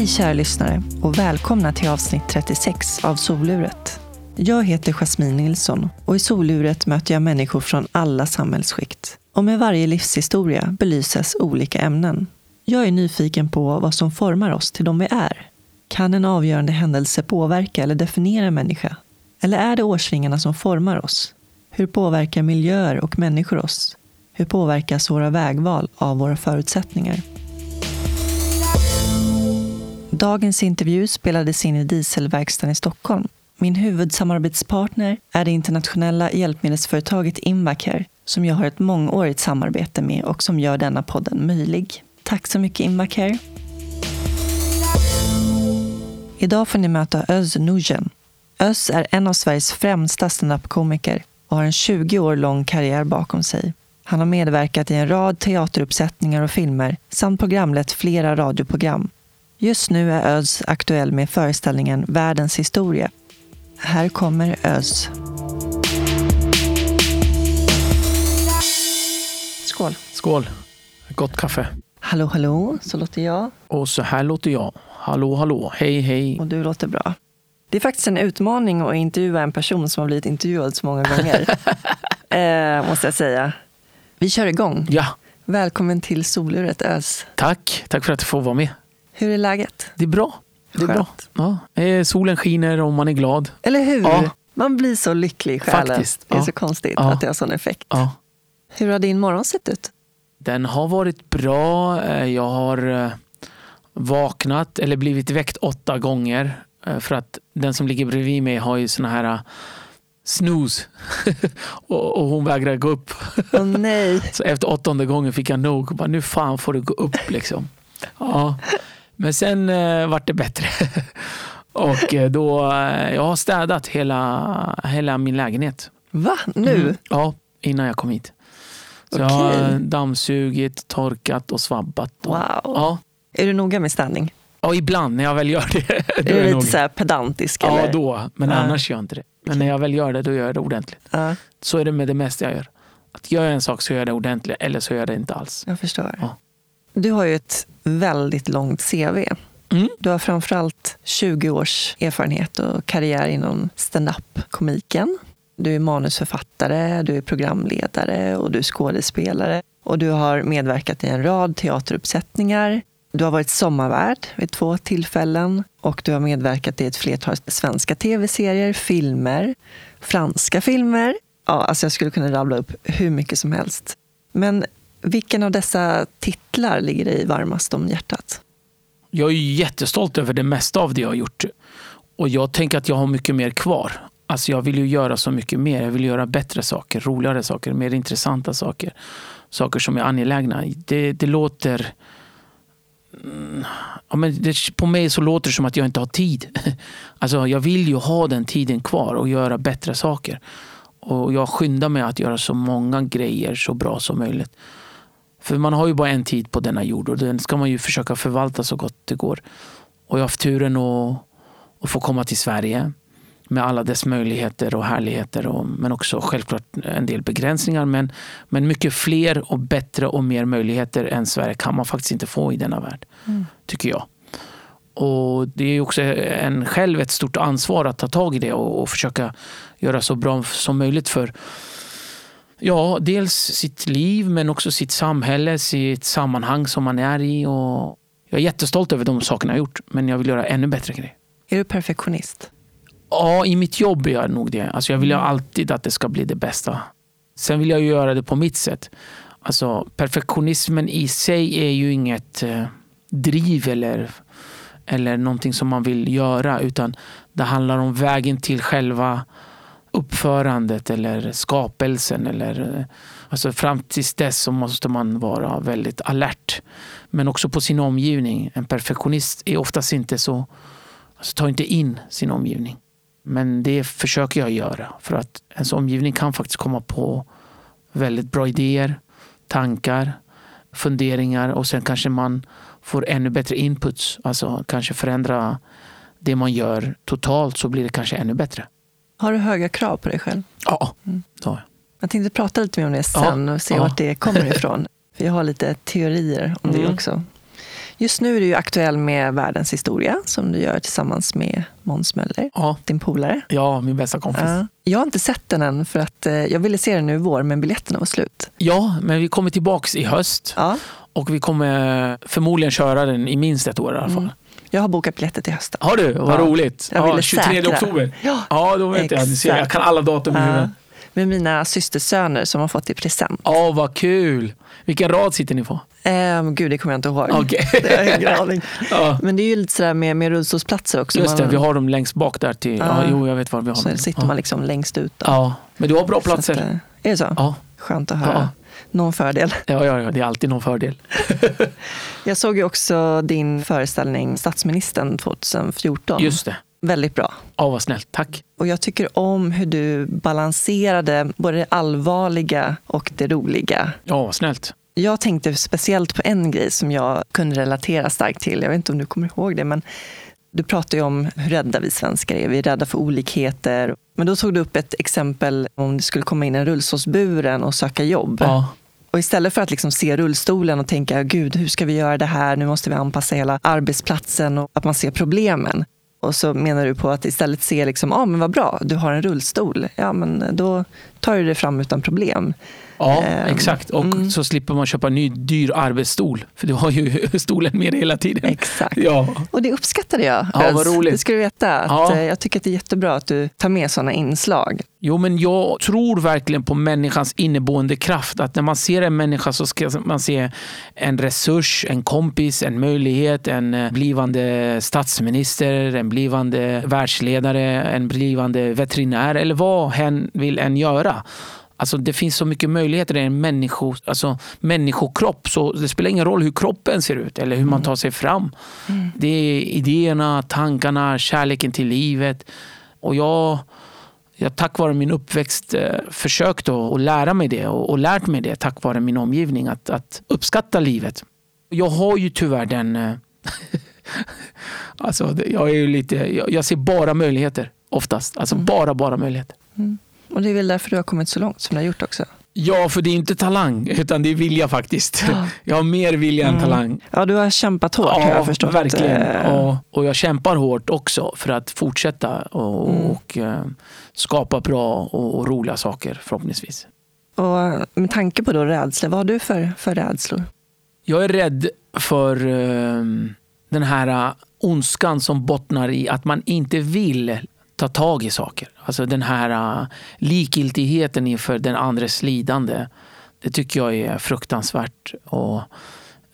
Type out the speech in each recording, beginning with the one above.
Hej kära lyssnare och välkomna till avsnitt 36 av Soluret. Jag heter Jasmine Nilsson och i Soluret möter jag människor från alla samhällsskikt. Och med varje livshistoria belyses olika ämnen. Jag är nyfiken på vad som formar oss till de vi är. Kan en avgörande händelse påverka eller definiera en människa? Eller är det årsringarna som formar oss? Hur påverkar miljöer och människor oss? Hur påverkas våra vägval av våra förutsättningar? Dagens intervju spelades in i dieselverkstaden i Stockholm. Min huvudsamarbetspartner är det internationella hjälpmedelsföretaget Invacare som jag har ett mångårigt samarbete med och som gör denna podden möjlig. Tack så mycket Invacare. Idag får ni möta Öz Nujen. Öz är en av Sveriges främsta standup-komiker och har en 20 år lång karriär bakom sig. Han har medverkat i en rad teateruppsättningar och filmer samt programlett flera radioprogram. Just nu är Öz aktuell med föreställningen Världens historia. Här kommer Öz. Skål! Skål! Gott kaffe. Hallå, hallå, så låter jag. Och så här låter jag. Hallå, hallå, hej, hej. Och du låter bra. Det är faktiskt en utmaning att intervjua en person som har blivit intervjuad så många gånger. eh, måste jag säga. Vi kör igång. Ja, Välkommen till Soluret Ös. tack. Tack för att jag får vara med. Hur är läget? Det är bra. Det är bra. Ja. eh, Solen skiner och man är glad. Eller hur? Ja. Man blir så lycklig i själen. Faktiskt, Det är ja. så konstigt att det har sån effekt. Hur har din morgon sett ut? Den har varit bra. Eh, Jag har eh, vaknat eller blivit väckt åtta gånger. För att den som ligger bredvid mig har ju såna här snooze. och, hon vägrar gå upp. Åh nej. Så efter åttonde gången fick jag nog. Bara, nu fan får du gå upp liksom. Ja. Men sen eh, vart det bättre. Och eh, då, eh, jag har städat hela, hela min lägenhet. Va? Nu? Mm. Ja, innan jag kom hit. Så jag har dammsugit, torkat och svabbat. Och, Wow. ja. Är du noga med städning? ja, ibland när jag väl gör det. Är du lite nog- så pedantisk? Ja, eller? då. Men Ja. annars gör jag inte det. Men när jag väl gör det, då gör jag det ordentligt. Ja, Så är det med det mesta jag gör. Att gör jag en sak så gör jag det ordentligt, eller så gör jag det inte alls. jag förstår. Ja. Du har ju ett väldigt långt CV. Mm. Du har framförallt 20 års erfarenhet och karriär inom stand-up-komiken. Du är manusförfattare, du är programledare och du är skådespelare. Och du har medverkat i en rad teateruppsättningar. Du har varit sommarvärd vid två tillfällen och du har medverkat i ett flertal svenska tv-serier, filmer, franska filmer. Ja, alltså jag skulle kunna rabbla upp hur mycket som helst. Men vilken av dessa titlar ligger dig varmast om hjärtat? Jag är jättestolt över det mesta av det jag har gjort. Och jag tänker att jag har mycket mer kvar. Alltså jag vill ju göra så mycket mer. Jag vill göra bättre saker, roligare saker, mer intressanta saker. Saker som är angelägna. Det, det låter... Mm, ja, men det, på mig så låter det som att jag inte har tid. Alltså jag vill ju ha den tiden kvar och göra bättre saker. Och jag skyndar mig att göra så många grejer så bra som möjligt. För man har ju bara en tid på denna jord och den ska man ju försöka förvalta så gott det går. Och jag har haft turen att, att få komma till Sverige med alla dess möjligheter och härligheter. Och, men också självklart en del begränsningar. Men, men mycket fler och bättre och mer möjligheter än Sverige kan man faktiskt inte få i denna värld. Tycker jag. Och Det är också en själv ett stort ansvar att ta tag i det och, och försöka göra så bra som möjligt för Ja, dels sitt liv men också sitt samhälle, sitt sammanhang som man är i. Och jag är jättestolt över de sakerna jag gjort men jag vill göra ännu bättre grejer. Är du perfektionist? Ja, i mitt jobb är jag nog det. Alltså jag vill ju alltid att det ska bli det bästa. Sen vill jag göra det på mitt sätt. Alltså perfektionismen i sig är ju inget eh, driv eller, eller någonting som man vill göra utan det handlar om vägen till själva uppförandet eller skapelsen. Eller, alltså fram tills dess så måste man vara väldigt alert. Men också på sin omgivning. En perfektionist är oftast inte så, alltså tar inte in sin omgivning. Men det försöker jag göra för att ens omgivning kan faktiskt komma på väldigt bra idéer, tankar, funderingar och sen kanske man får ännu bättre inputs. Alltså kanske förändra det man gör totalt så blir det kanske ännu bättre. Har du höga krav på dig själv? Ja, det har jag. Jag tänkte prata lite mer om det sen och se ja. vart det kommer ifrån. För jag har lite teorier om det Mm. också. Just nu är du aktuell med Världens historia som du gör tillsammans med Måns Möller, Ja, din polare. ja min bästa kompis. Ja. Jag har inte sett den än för att eh, jag ville se den nu i vår men biljetterna var slut. Ja, men vi kommer tillbaks i höst Ja. och vi kommer förmodligen köra den i minst ett år i alla fall. Mm. Jag har bokat biljetter till hösten. Har du? Vad Ja. roligt. Jag Ja, ville 23 säkra. oktober. Ja, Ja, då vet jag. Du ser, jag Exakt. kan alla datum i Ja. huvudet. Med mina systersöner som har fått i present. Ja, vad kul. Vilken rad sitter ni på? Ehm, gud, det kommer jag inte ihåg. Okej. Det jag. Ja. Men det är ju lite sådär med, med rullstolsplatser också. Just det, Man- vi har dem längst bak där till... Ja, Ja. jo, jag vet var vi har Så dem. sitter man liksom längst ut. Då. Ja, men du har bra platser. att, eh, är det så? Ja. Skönt att höra. Någon fördel. Ja, ja, ja, det är alltid någon fördel. Jag såg ju också din föreställning Statsministern 2014. Just det. Väldigt bra. Ja, vad snällt. Tack. Och jag tycker om hur du balanserade både det allvarliga och det roliga. Ja, vad snällt. Jag tänkte speciellt på en grej som jag kunde relatera starkt till. Jag vet inte om du kommer ihåg det, men du pratar ju om hur rädda vi svenskar är. Vi är rädda för olikheter. Men då tog du upp ett exempel om det skulle komma in en rullstolsburen och söka jobb. Ja. Och istället för att liksom se rullstolen och tänka, gud, hur ska vi göra det här? Nu måste vi anpassa hela arbetsplatsen och att man ser problemen. Och så menar du på att istället se, liksom, ah, men vad bra, du har en rullstol. Ja, men då tar du dig fram utan problem. Ja, Ehm, exakt. Och mm. så slipper man köpa en ny dyr arbetsstol. För du har ju stolen med dig hela tiden. Exakt. Ja, Och det uppskattade jag. Ja, vad roligt. Det ska du veta. Att, Ja. eh, Jag tycker att det är jättebra att du tar med sådana inslag. Jo, men jag tror verkligen på människans inneboende kraft. Att när man ser en människa så ska man se en resurs, en kompis, en möjlighet, en eh, blivande statsminister, en blivande världsledare, en blivande veterinär eller vad hen vill än göra. Alltså det finns så mycket möjligheter i en människo, alltså människokropp. Så det spelar ingen roll hur kroppen ser ut eller hur man tar sig fram. Det är idéerna, tankarna, kärleken till livet. Och jag jag tack vare min uppväxt eh, försökt att lära mig det och, och lärt mig det tack vare min omgivning att, att uppskatta livet. Jag har ju tyvärr den... eh, alltså, jag, är lite, jag, jag ser bara möjligheter oftast. Alltså bara, bara möjligheter. Och det är väl därför du har kommit så långt som du har gjort också. Ja, för det är inte talang utan det är vilja faktiskt. Ja. Jag har mer vilja än Mm. talang. Ja, du har kämpat hårt har jag förstått. verkligen. Eh, Och, och jag kämpar hårt också för att fortsätta och, Mm. och eh, skapa bra och, och roliga saker förhoppningsvis. Och med tanke på då rädsla, vad har du för, för rädslor? Jag är rädd för eh, den här ondskan som bottnar i att man inte vill ta tag i saker. Alltså den här uh, likgiltigheten inför den andres lidande. Det tycker jag är fruktansvärt. Och,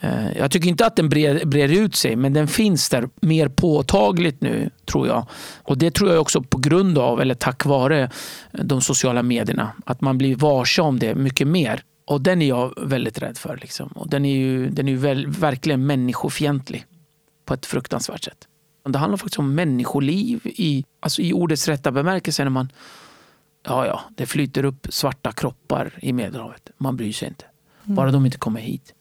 uh, jag tycker inte att den brer, brer ut sig, men den finns där mer påtagligt nu, tror jag. Och det tror jag också på grund av, eller tack vare, de sociala medierna. Att man blir varse om det mycket mer. Och den är jag väldigt rädd för. Liksom. Och den är ju, den är ju väl, verkligen människofientlig på ett fruktansvärt sätt. Det handlar faktiskt om människoliv i, alltså i ordets rätta bemärkelse. När man, ja, ja, det flyter upp svarta kroppar i Medelhavet. Man bryr sig inte. Bara de inte kommer hit.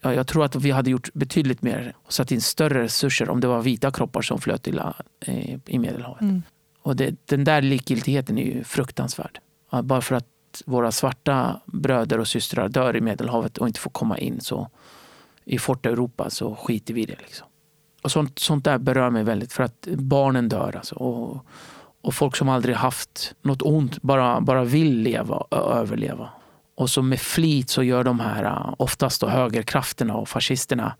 Ja, jag tror att vi hade gjort betydligt mer och satt in större resurser om det var vita kroppar som flöt i, la- eh, i Medelhavet. Mm. Och det, den där likgiltigheten är ju fruktansvärd. Ja, Bara för att våra svarta bröder och systrar dör i Medelhavet och inte får komma in så i Fort Europa så skiter vi i det. Liksom. Och sånt, sånt där berör mig väldigt för att barnen dör. Alltså, och, och folk som aldrig haft något ont bara, bara vill leva och överleva. Och så med flit så gör de här äh, oftast då högerkrafterna och fascisterna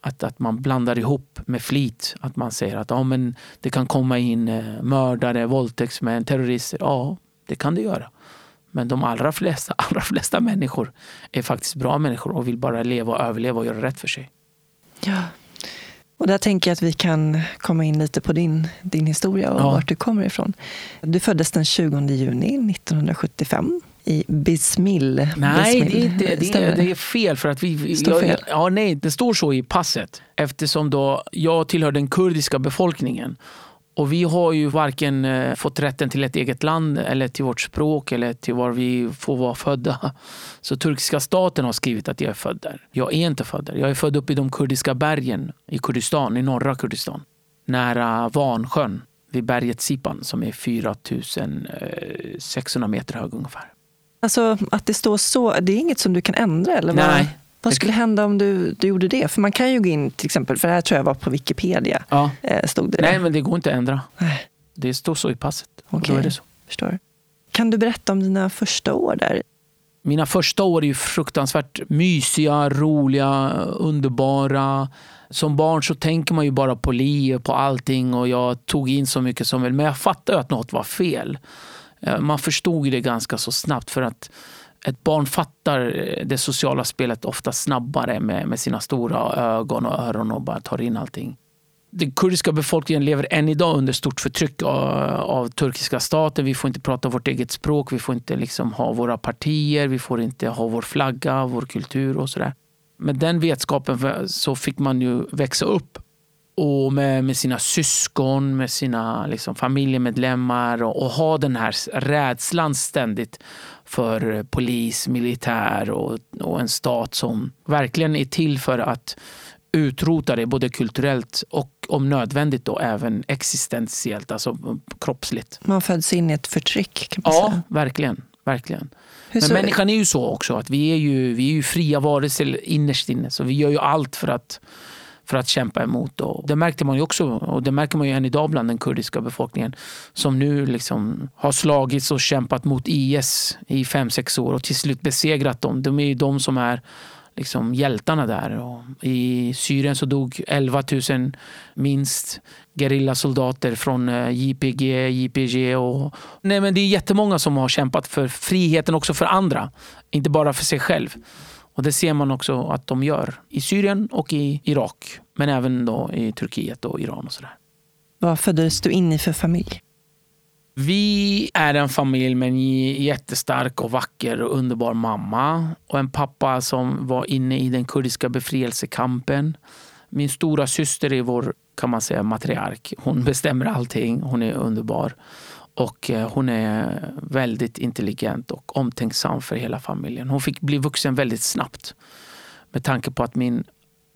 att, att man blandar ihop med flit. Att man säger att ja, men det kan komma in äh, mördare, våldtäktsmän, terrorister. Ja, det kan det göra. Men de allra flesta, allra flesta människor är faktiskt bra människor och vill bara leva och överleva och göra rätt för sig. Ja. Och där tänker jag att vi kan komma in lite på din, din historia och Ja. vart du kommer ifrån. Du föddes den 20 juni 1975 i Bismill. Nej, Bismill. det är, inte, det, det är fel. för att vi, vi- Står jag, fel? Ja, nej, det står så i passet eftersom då jag tillhör den kurdiska befolkningen. Och vi har ju varken eh, fått rätten till ett eget land eller till vårt språk eller till var vi får vara födda. Så turkiska staten har skrivit att jag är född där. Jag är inte född där. Jag är född uppe i de kurdiska bergen i Kurdistan, i norra Kurdistan. Nära Vansjön, vid berget Sipan som är 4600 meter hög ungefär. Alltså att det står så, det är inget som du kan ändra eller? Nej, Vad skulle hända om du, du gjorde det? För man kan ju gå in till exempel, för det här tror jag var på Wikipedia. Ja. Eh, stod det Nej, där. men det går inte att ändra. Nej. Det står så i passet. Okej. Då är det så. Förstår. Kan du berätta om dina första år där? Mina första år är fruktansvärt mysiga, roliga, underbara. Som barn så tänker man ju bara på liv, på allting och jag tog in så mycket som möjligt. Men jag fattade att något var fel. Eh, Man förstod det ganska så snabbt för att ett barn fattar eh, det sociala spelet ofta snabbare med, med sina stora ögon och öron och bara tar in allting. Den kurdiska befolkningen lever än idag under stort förtryck av, av turkiska staten. Vi får inte prata vårt eget språk, vi får inte liksom ha våra partier, vi får inte ha vår flagga, vår kultur och sådär. Med den vetskapen så fick man ju växa upp och med, med sina syskon, med sina liksom, familjemedlemmar och, och ha den här rädslan ständigt för polis, militär och, och en stat som verkligen är till för att utrota det både kulturellt och om nödvändigt då även existentiellt, alltså kroppsligt. Man föds in i ett förtryck kan man Ja, säga. verkligen. verkligen. Hur Men människan är ju så också att vi är ju, vi är ju fria varelser innerst inne. Så vi gör ju allt för att, för att kämpa emot. Och det märkte man ju också och det märker man ju än idag bland den kurdiska befolkningen som nu liksom har slagits och kämpat mot IS i fem sex år och till slut besegrat dem. De är ju de som är liksom hjältarna där. Och I Syrien så dog 11 000 minst gerillasoldater från eh, JPG, JPG och... Nej, men det är jättemånga som har kämpat för friheten också för andra, inte bara för sig själv. Och Det ser man också att de gör i Syrien och i Irak, men även då i Turkiet och Iran. och sådär. Vad föddes du in i för familj? Vi är en familj med en jättestark och vacker och underbar mamma och en pappa som var inne i den kurdiska befrielsekampen. Min stora syster är vår kan man säga, matriark. Hon bestämmer allting. Hon är underbar. Och eh, hon är väldigt intelligent och omtänksam för hela familjen. Hon fick bli vuxen väldigt snabbt. Med tanke på att min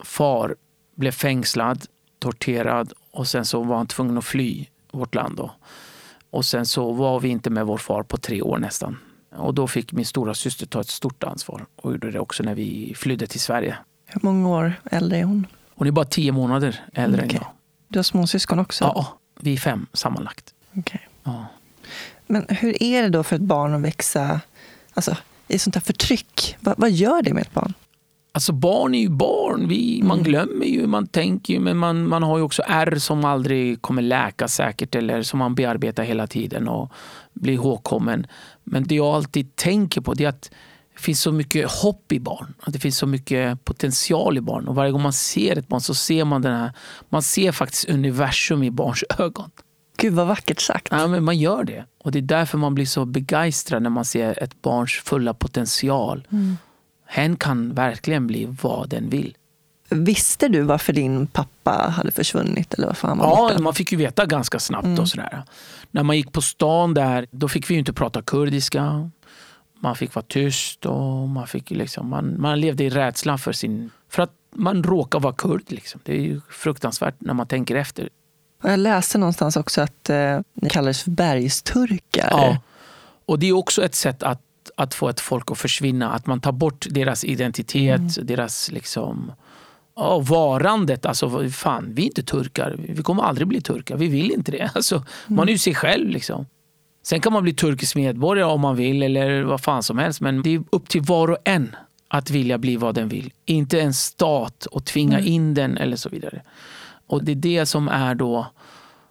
far blev fängslad, torterad och sen så var han tvungen att fly vårt land. Då. Och sen så var vi inte med vår far på tre år nästan. Och då fick min stora syster ta ett stort ansvar och gjorde det också när vi flydde till Sverige. Hur många år äldre är hon? Hon är bara tio månader äldre Okej. än jag. Du har småsyskon också? Ja, vi är fem sammanlagt. Okej. Ja. Men hur är det då för ett barn att växa alltså, i sånt här förtryck? Vad, vad gör det med ett barn? Alltså barn är ju barn. Vi, Man glömmer ju, man tänker ju, men man, man har ju också ärr som aldrig kommer läka säkert eller som man bearbetar hela tiden och blir ihågkommen. Men det jag alltid tänker på det är att det finns så mycket hopp i barn. Att det finns så mycket potential i barn. Och varje gång man ser ett barn så ser man den här, man ser faktiskt universum i barns ögon. Gud vad vackert sagt. Ja, men man gör det. Och det är därför man blir så begeistrad när man ser ett barns fulla potential. Hen kan verkligen bli vad den vill. Visste du varför din pappa hade försvunnit eller varför han var Ja, borta? man fick ju veta ganska snabbt. och sådär. När man gick på stan där, då fick vi inte prata kurdiska. Man fick vara tyst och man, fick liksom, man, man levde i rädslan för sin... För att man råkar vara kurd. Liksom. Det är fruktansvärt när man tänker efter. Och Jag läste någonstans också att eh, ni kallades för bergsturkar. Ja. Och det är också ett sätt att, att få ett folk att försvinna. Att man tar bort deras identitet, deras liksom... Ja, varandet. Alltså, fan, vi är inte turkar. Vi kommer aldrig bli turkar. Vi vill inte det. Alltså, Man är ju sig själv. Liksom. Sen kan man bli turkisk medborgare om man vill eller vad fan som helst. Men det är upp till var och en att vilja bli vad den vill. Inte en stat och tvinga in den eller så vidare. Och det är det som är då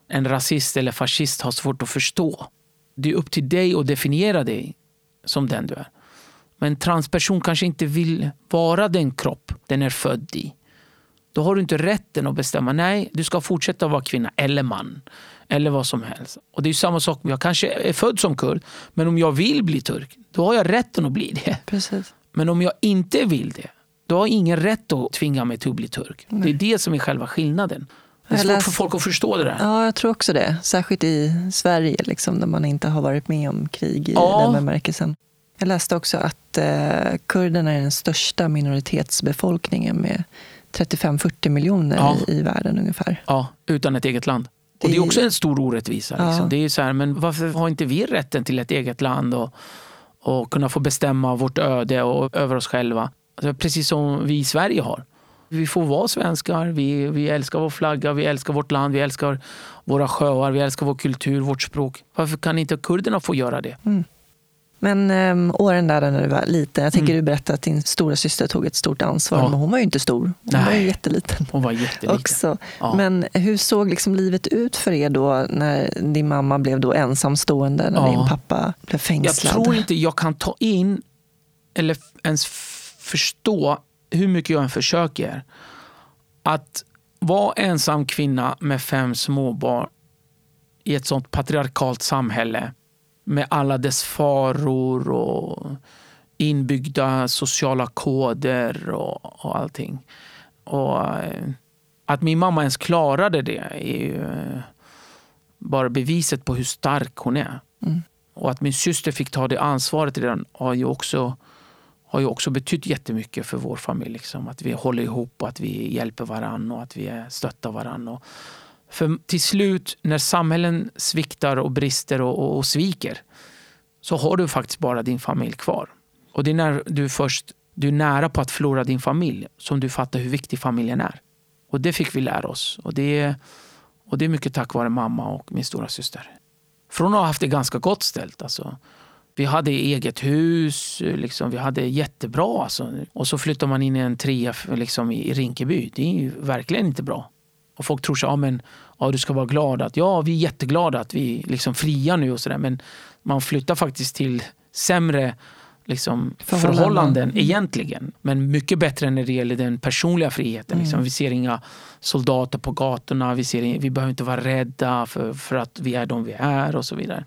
en rasist eller fascist har svårt att förstå. Det är upp till dig att definiera dig som den du är. Men en transperson kanske inte vill vara den kropp den är född i. Då har du inte rätten att bestämma. Nej, du ska fortsätta vara kvinna eller man. Eller vad som helst. Och det är samma sak. Jag kanske är född som kurd. Men om jag vill bli turk, då har jag rätten att bli det. Precis. Men om jag inte vill det, då har ingen rätt att tvinga mig till att bli turk. Det är det som är själva skillnaden. Det är svårt för folk att förstå det där. Ja, jag tror också det. Särskilt i Sverige, liksom, där man inte har varit med om krig i Ja. den bemärkelsen. Jag läste också att eh, kurderna är den största minoritetsbefolkningen med 35-40 miljoner Ja. i, i världen ungefär. Ja, utan ett eget land. Och det är Det- också en stor orättvisa. Ja. Liksom. Det är så här, men varför har inte vi rätten till ett eget land och, och kunna få bestämma vårt öde och över oss själva? Alltså, precis som vi i Sverige har. Vi får vara svenskar, vi, vi älskar vår flagga, vi älskar vårt land, vi älskar våra sjöar, vi älskar vår kultur, vårt språk. Varför kan inte kurderna få göra det? Mm. Men um, åren där när du var liten, jag tänker mm. du berättade att din stora syster tog ett stort ansvar, ja. men hon var ju inte stor. Hon Nej. var ju jätteliten. Hon var jätteliten. Också. Ja. Men hur såg liksom livet ut för er då när din mamma blev då ensamstående, när ja. din pappa blev fängslad? Jag tror inte jag kan ta in eller ens förstå, hur mycket jag än försöker, att vara ensam kvinna med fem småbarn i ett sånt patriarkalt samhälle med alla dess faror och inbyggda sociala koder och, och allting. Och eh, att min mamma ens klarade det är ju eh, bara beviset på hur stark hon är. Mm. Och att min syster fick ta det ansvaret redan har ju också, har ju också betytt jättemycket för vår familj. Liksom. Att vi håller ihop att vi hjälper varandra och att vi stöttar varandra. För till slut, när samhällen sviktar och brister och, och, och sviker så har du faktiskt bara din familj kvar. Och det är när du först du är nära på att förlora din familj som du fattar hur viktig familjen är. Och det fick vi lära oss. Och det, och det är mycket tack vare mamma och min stora syster. Från att ha haft det ganska gott ställt. Alltså. Vi hade eget hus, liksom, vi hade jättebra. Alltså. Och så flyttar man in i en trea liksom, i Rinkeby. Det är verkligen inte bra. Och folk tror så, ja, men, ja, du ska vara glad att ja, vi är jätteglada att vi är liksom fria nu och sådär. Men man flyttar faktiskt till sämre liksom, förhållanden, förhållanden mm. egentligen. Men mycket bättre när det gäller den personliga friheten. Mm. Liksom. Vi ser inga soldater på gatorna, vi, ser, vi behöver inte vara rädda för, för att vi är de vi är och så vidare.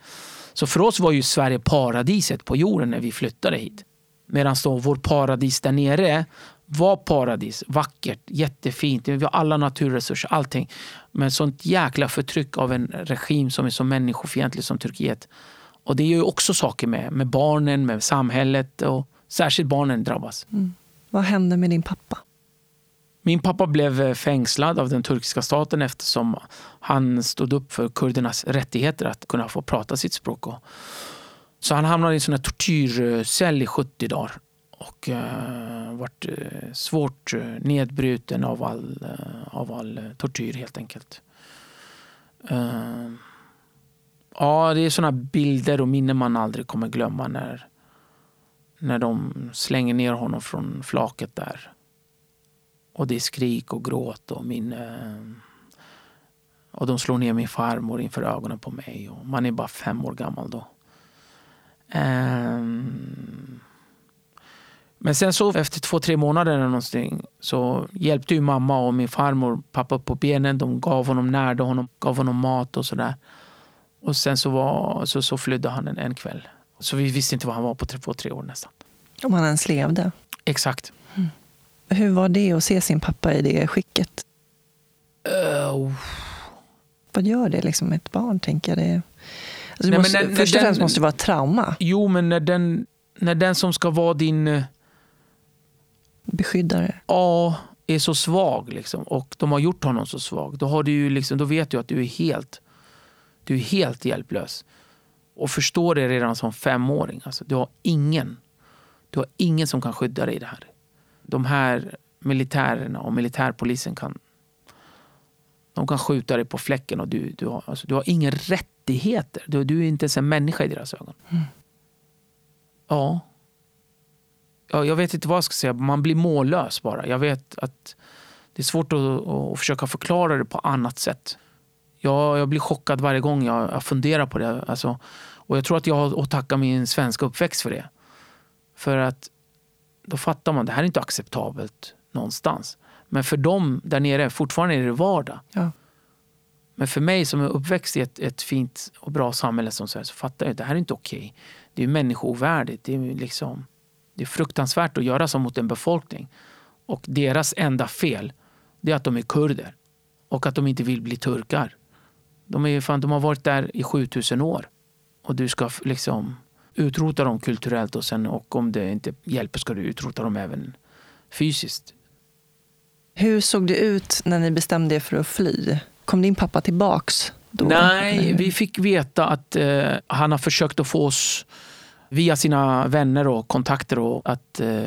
Så för oss var ju Sverige paradiset på jorden när vi flyttade hit. Medan då vår paradis där nere var paradis, vackert, jättefint. Vi har alla naturresurser, allting. Men sånt jäkla förtryck av en regim som är så människofientlig som Turkiet. Och det gör ju också saker med, med barnen, med samhället och särskilt barnen drabbas. Mm. Vad hände med din pappa? Min pappa blev eh, fängslad av den turkiska staten eftersom han stod upp för kurdernas rättigheter att kunna få prata sitt språk. Så han hamnade i en sån tortyrcell i 70 dagar och eh, uh, varit uh, eh, svårt nedbruten av all, uh, av all tortyr helt enkelt. ja, det är såna bilder och minnen man aldrig kommer glömma när, när de slänger ner honom från flaket där. Och det är skrik och gråt och min... och de slår ner min farmor inför ögonen på mig. Och man är bara fem år gammal då. Um, men sen så efter två, tre månader eller någonting så hjälpte ju mamma och min farmor pappa på benen. De gav honom, närde honom, gav honom mat och sådär. Och sen så, var, så, så flydde han en, en kväll. Så vi visste inte var han var på två, tre år nästan. Om han ens levde? Exakt. Mm. Hur var det att se sin pappa i det skicket? Uh, Vad gör det liksom ett barn, tänker jag? Det, alltså, Nej, måste, när, först och främst måste det vara ett trauma. Jo, men när den, när den som ska vara din beskyddare? Ja, är så svag liksom, och de har gjort honom så svag. Då, har du ju liksom, då vet du att du är helt, du är helt hjälplös. Och förstår det redan som femåring. Alltså, du, har ingen, du har ingen som kan skydda dig i det här. De här militärerna och militärpolisen kan de kan skjuta dig på fläcken och du, du, har, alltså, du har inga rättigheter. Du, du är inte ens en människa i deras ögon. Mm. Ja, ja, jag vet inte vad jag ska säga, man blir mållös bara. Jag vet att det är svårt att, att försöka förklara det på annat sätt. Jag, jag blir chockad varje gång jag, jag funderar på det. Alltså, och jag tror att jag har att tacka min svenska uppväxt för det. För att då fattar man, det här är inte acceptabelt någonstans. Men för dem där nere, fortfarande är det vardag. Ja. Men för mig som är uppväxt i ett, ett fint och bra samhälle som Sverige så fattar jag att det här är inte okej. Okay. Det är människoovärdigt. Det är liksom det är fruktansvärt att göra så mot en befolkning. Och deras enda fel det är att de är kurder och att de inte vill bli turkar. De, är, fan, de har varit där i 7000 år och du ska liksom utrota dem kulturellt och, sen, och om det inte hjälper ska du utrota dem även fysiskt. Hur såg det ut när ni bestämde er för att fly? Kom din pappa tillbaks? Då? Nej, vi fick veta att eh, han har försökt att få oss via sina vänner och kontakter och att eh,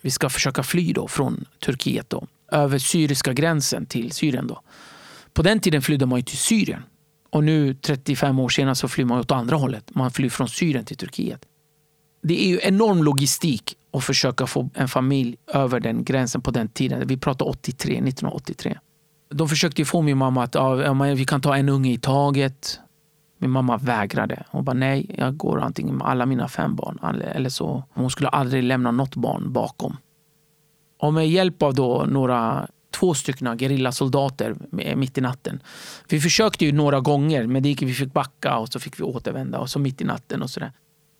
vi ska försöka fly då från Turkiet då, över syriska gränsen till Syrien. Då. På den tiden flydde man ju till Syrien. Och nu 35 år senare så flyr man åt andra hållet. Man flyr från Syrien till Turkiet. Det är ju enorm logistik att försöka få en familj över den gränsen på den tiden. Vi pratar 83, 1983. De försökte få min mamma att ja, vi kan ta en unge i taget. Min mamma vägrade. Hon bara nej, jag går antingen med alla mina fem barn eller så. Hon skulle aldrig lämna något barn bakom. Och med hjälp av då några två stycken gerillasoldater mitt i natten. Vi försökte ju några gånger men det gick, vi fick backa och så fick vi återvända och så mitt i natten och sådär.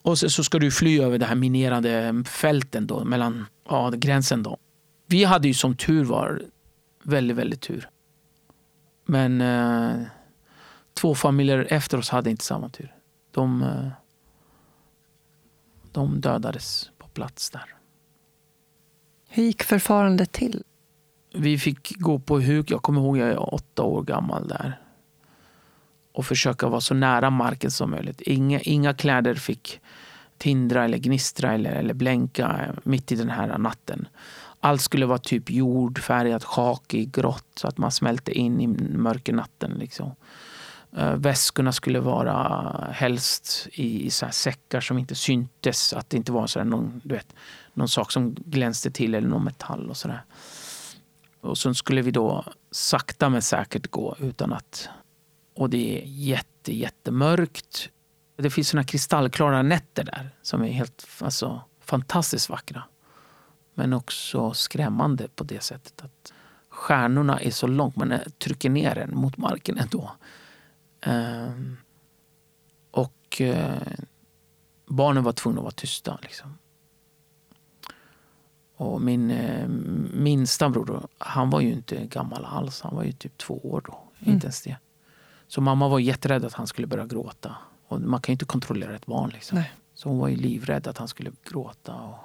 Och så, så ska du fly över det här minerade fälten då mellan ja, gränsen då. Vi hade ju som tur var väldigt, väldigt tur. Men eh, två familjer efter oss hade inte samma tur. De, eh, de dödades på plats där. Hur gick förfarandet till? Vi fick gå på huk. Jag kommer ihåg jag är åtta år gammal där. Och försöka vara så nära marken som möjligt. Inga, inga kläder fick tindra eller gnistra eller, eller blänka mitt i den här natten. Allt skulle vara typ jordfärgat, skakig, grått så att man smälte in i mörkernatten. Liksom. Eh, väskorna skulle vara helst i, i så säckar som inte syntes. Att det inte var så någon, du vet, någon sak som glänste till eller någon metall och sådär. Och sen skulle vi då sakta men säkert gå utan att... Och det är jätte, jättemörkt. Det finns såna kristallklara nätter där som är helt alltså, fantastiskt vackra. Men också skrämmande på det sättet att stjärnorna är så långt, man eh, trycker ner den mot marken ändå. Um, och uh, barnen var tvungna att vara tysta. Liksom. Och min uh, minsta bror, då, han var ju inte gammal alls. Han var ju typ två år då. Mm. Inte ens det. Så mamma var jätterädd att han skulle börja gråta. Och man kan ju inte kontrollera ett barn. Liksom. Så hon var ju livrädd att han skulle gråta. Och,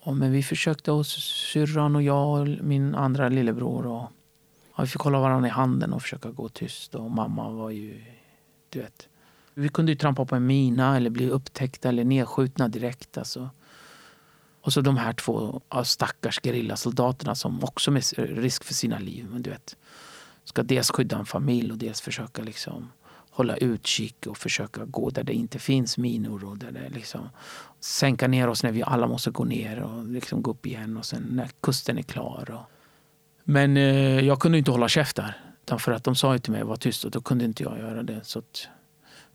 och, men vi försökte, och syrran och jag och min andra lillebror. Och, och vi fick hålla varandra i handen och försöka gå tyst. Och mamma var ju, du vet. Vi kunde ju trampa på en mina eller bli upptäckta eller nedskjutna direkt. Alltså. Och så de här två stackars gerillasoldaterna som också med risk för sina liv. Men du vet, ska dels skydda en familj och dels försöka liksom hålla utkik och försöka gå där det inte finns minor. Och där det liksom, sänka ner oss när vi alla måste gå ner och liksom gå upp igen och sen när kusten är klar. Och... Men eh, jag kunde inte hålla käft där. För att de sa ju till mig att vara tyst och då kunde inte jag göra det. Så att,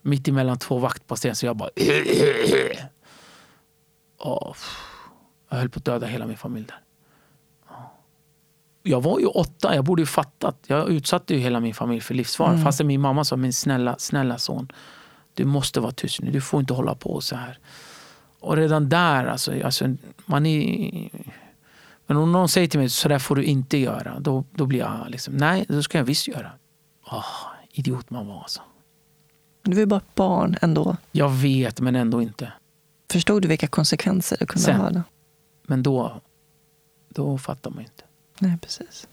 mitt emellan två vaktposter så jag bara... Och, jag höll på att döda hela min familj där jag var ju åtta, jag borde ju fattat. Jag utsatte ju hela min familj för livsfara. Mm. Fast min mamma sa, min snälla, snälla son. Du måste vara tyst nu, du får inte hålla på så här. Och redan där, alltså, alltså man är... Men om någon säger till mig, så där får du inte göra. Då, då blir jag liksom, nej, då ska jag visst göra. Oh, idiot man var alltså. Du var bara ett barn ändå. Jag vet, men ändå inte. Förstod du vilka konsekvenser det kunde Sen, ha? Då? Men då, då fattar man inte. Nej, precis.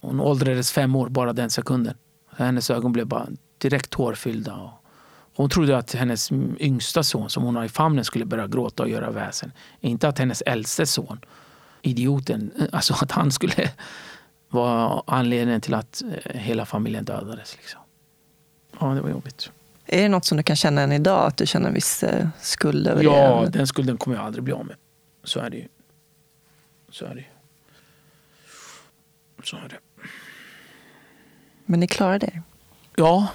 Hon åldrades fem år bara den sekunden. Hennes ögon blev bara direkt tårfyllda. Hon trodde att hennes yngsta son som hon har i famnen skulle börja gråta och göra väsen. Inte att hennes äldste son, idioten, alltså att han skulle vara anledningen till att eh, hela familjen dödades. Liksom. Ja, det var jobbigt. Är det något som du kan känna än idag? Att du känner en viss eh, skuld över ja, det? Ja, den skulden kommer jag aldrig bli av med. Så är det ju. Så är det ju. Så är det. Men ni klarade det? Ja,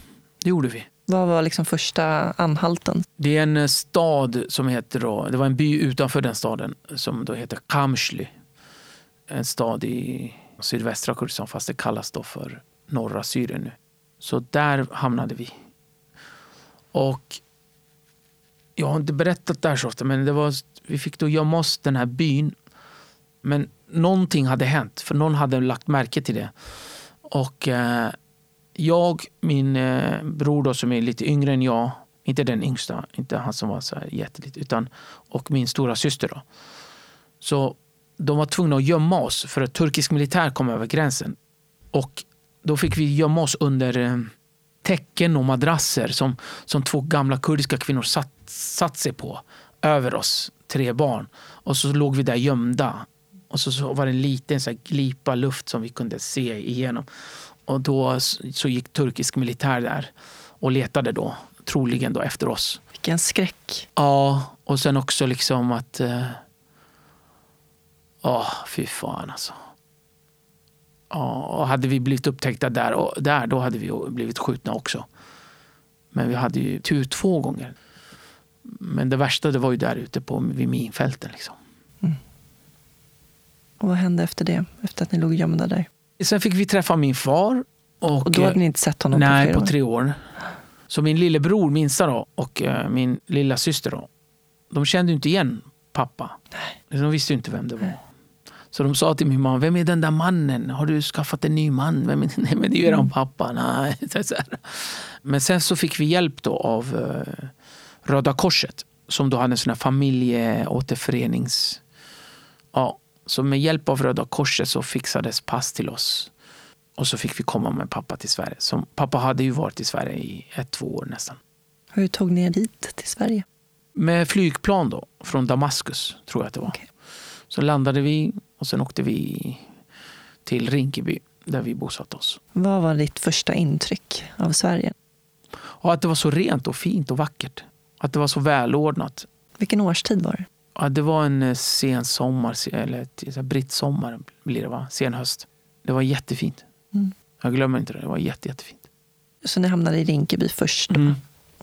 det gjorde vi. Vad var liksom första anhalten? Det är en eh, stad som heter, då, det var en by utanför den staden som då heter Kamshly. En stad i sydvästra Kurdistan fast det kallas då för norra Syrien nu. Så där hamnade vi. Och jag har inte berättat det här så ofta men det var, vi fick då gömma oss den här byn. Men någonting hade hänt, för någon hade lagt märke till det. Och eh, jag, min eh, bror då, som är lite yngre än jag, inte den yngsta, inte han som var så här jätteliten, utan och min stora syster då. Så de var tvungna att gömma oss för att turkisk militär kom över gränsen. Och då fick vi gömma oss under eh, täcken och madrasser som, som två gamla kurdiska kvinnor satt, satt sig på över oss, tre barn. Och så låg vi där gömda. Och så, så var det en liten så här, glipa luft som vi kunde se igenom. Och då så gick turkisk militär där och letade då, troligen då efter oss. Vilken skräck. Ja, och sen också liksom att... Ja, eh, oh, fy fan alltså. Ja, och hade vi blivit upptäckta där, och där, då hade vi blivit skjutna också. Men vi hade ju tur två gånger. Men det värsta det var ju där ute på, vid minfälten. Liksom. Mm. Och vad hände efter det? Efter att ni låg gömda där? Sen fick vi träffa min far. Och, och då hade ni inte sett honom nej, på flera år? på tre år. Så min lillebror, minsta då, och uh, min lilla syster då, de kände inte igen pappa. Nej. De visste inte vem det var. Så de sa till min mamma, vem är den där mannen? Har du skaffat en ny man? Vem är, nej, men det är ju eran mm. pappa. Nej. Men sen så fick vi hjälp då av uh, Röda Korset som då hade en sån här familjeåterförenings... Ja, så med hjälp av Röda Korset så fixades pass till oss. Och så fick vi komma med pappa till Sverige. Som, pappa hade ju varit i Sverige i ett, två år nästan. Hur tog ni er dit till Sverige? Med flygplan då, från Damaskus tror jag att det var. Okay. Så landade vi och sen åkte vi till Rinkeby där vi bosatte oss. Vad var ditt första intryck av Sverige? Ja, att det var så rent och fint och vackert. Att det var så välordnat. Vilken årstid var det? Ja, det var en eh, sen sommar, eller brittsommar blir det va? Sen höst. Det var jättefint. Mm. Jag glömmer inte det. Det var jätte, jättefint. Så ni hamnade i Rinkeby först? Mm.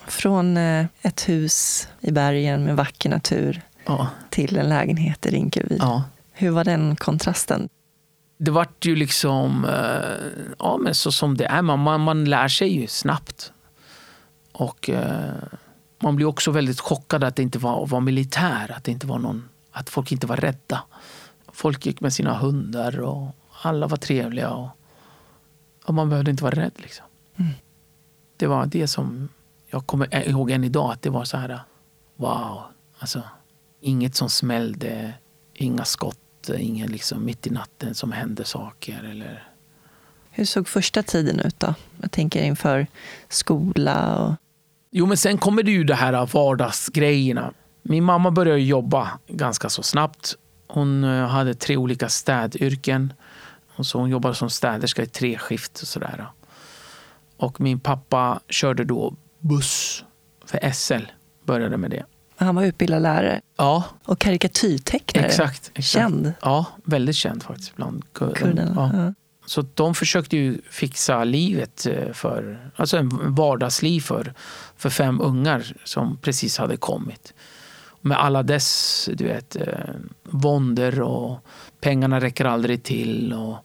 Från eh, ett hus i bergen med vacker natur ja. till en lägenhet i Rinkeby. Ja. Hur var den kontrasten? Det vart ju liksom, eh, ja men så som det är. Man, man, man lär sig ju snabbt. Och man blir också väldigt chockad att det inte var, var militär, att, det inte var någon, att folk inte var rädda. Folk gick med sina hundar och alla var trevliga. Och, och man behövde inte vara rädd. Liksom. Mm. Det var det som jag kommer ihåg än idag, att det var så här, wow. Alltså, inget som smällde, inga skott, ingen liksom mitt i natten som hände saker. Eller... Hur såg första tiden ut då? Jag tänker inför skola och Jo, men sen kommer det ju det här vardagsgrejerna. Min mamma började jobba ganska så snabbt. Hon eh, hade tre olika städyrken. Och så hon jobbade som städerska i tre skift. Och, sådär. och min pappa körde då buss för SL. Började med det. Han var utbildad lärare? Ja. Och karikatyrtecknare? Exakt, exakt. Känd? Ja, väldigt känd faktiskt bland kurderna. Ja. Ja. Så de försökte ju fixa livet eh, för, alltså en vardagsliv för, för fem ungar som precis hade kommit. Med alla dess du vet, eh, våndor och pengarna räcker aldrig till. Och,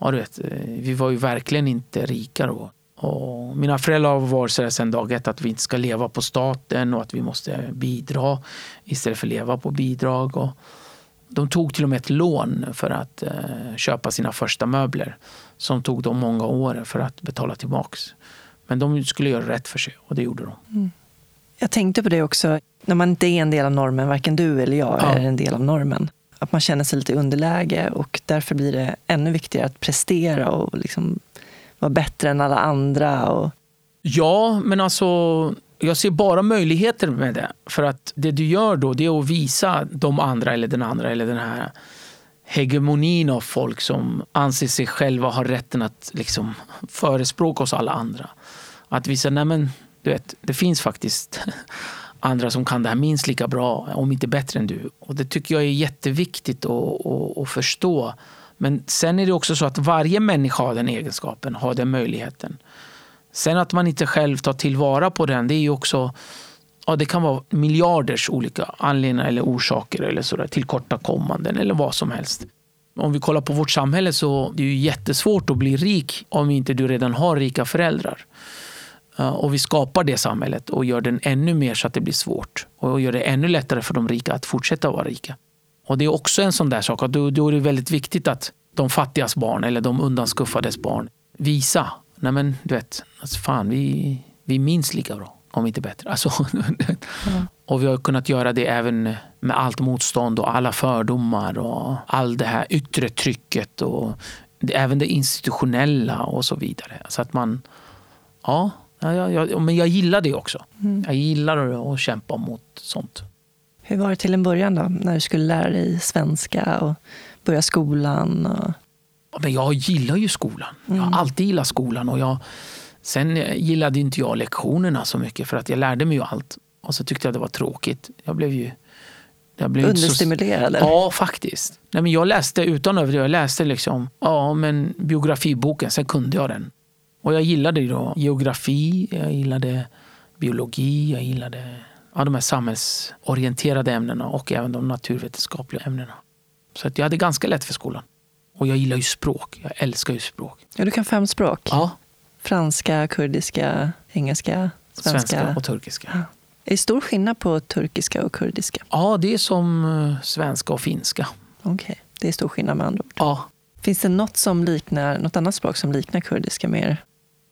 ja, du vet, eh, vi var ju verkligen inte rika då. Och mina föräldrar har varit så sedan dag ett att vi inte ska leva på staten och att vi måste bidra istället för att leva på bidrag. Och, de tog till och med ett lån för att eh, köpa sina första möbler som tog dem många år för att betala tillbaks. Men de skulle göra rätt för sig och det gjorde de. Mm. Jag tänkte på det också, när man inte är en del av normen, varken du eller jag ja. är en del av normen. Att man känner sig lite underläge och därför blir det ännu viktigare att prestera och liksom vara bättre än alla andra. Och... Ja, men alltså jag ser bara möjligheter med det. För att det du gör då det är att visa de andra eller den andra eller den här hegemonin av folk som anser sig själva ha rätten att liksom förespråka oss alla andra. Att visa, nej men du vet, det finns faktiskt andra som kan det här minst lika bra, om inte bättre än du. Och det tycker jag är jätteviktigt att, att, att förstå. Men sen är det också så att varje människa har den egenskapen, har den möjligheten. Sen att man inte själv tar tillvara på den, det är ju också Ja, det kan vara miljarders olika anledningar eller orsaker eller sådär, tillkortakommanden eller vad som helst. Om vi kollar på vårt samhälle så är det ju jättesvårt att bli rik om inte du redan har rika föräldrar. Och vi skapar det samhället och gör den ännu mer så att det blir svårt. Och gör det ännu lättare för de rika att fortsätta vara rika. Och det är också en sån där sak att då, då är det väldigt viktigt att de fattigas barn eller de undanskuffades barn visa nej men du vet, alltså fan, vi, vi är minst lika bra, om inte bättre. Alltså, mm. Och vi har kunnat göra det även med allt motstånd och alla fördomar och all det här yttre trycket och även det institutionella och så vidare. Så att man, ja, Ja, ja, ja, men jag gillar det också. Mm. Jag gillar att kämpa mot sånt. Hur var det till en början då, när du skulle lära dig svenska och börja skolan? Och... Ja, men jag gillar ju skolan. Mm. Jag har mm. alltid gillat skolan. Och jag, sen gillade inte jag lektionerna så mycket för att jag lärde mig ju allt. Och så tyckte jag det var tråkigt. Jag blev ju jag blev Understimulerad? Så... Ja, faktiskt. Nej, men jag läste utan överdriva, jag läste liksom, ja, men biografiboken, sen kunde jag den. Och jag gillade då geografi, jag gillade biologi, jag gillade ja, de här samhällsorienterade ämnena och även de naturvetenskapliga ämnena. Så att jag hade ganska lätt för skolan. Och jag gillar ju språk. Jag älskar ju språk. Ja, du kan fem språk? Ja. Franska, kurdiska, engelska, svenska. Svenska och turkiska. Ja. Är det stor skillnad på turkiska och kurdiska? Ja, det är som eh, svenska och finska. Okej, okay. det är stor skillnad med andra ord. Ja. Finns det något, som liknar, något annat språk som liknar kurdiska mer?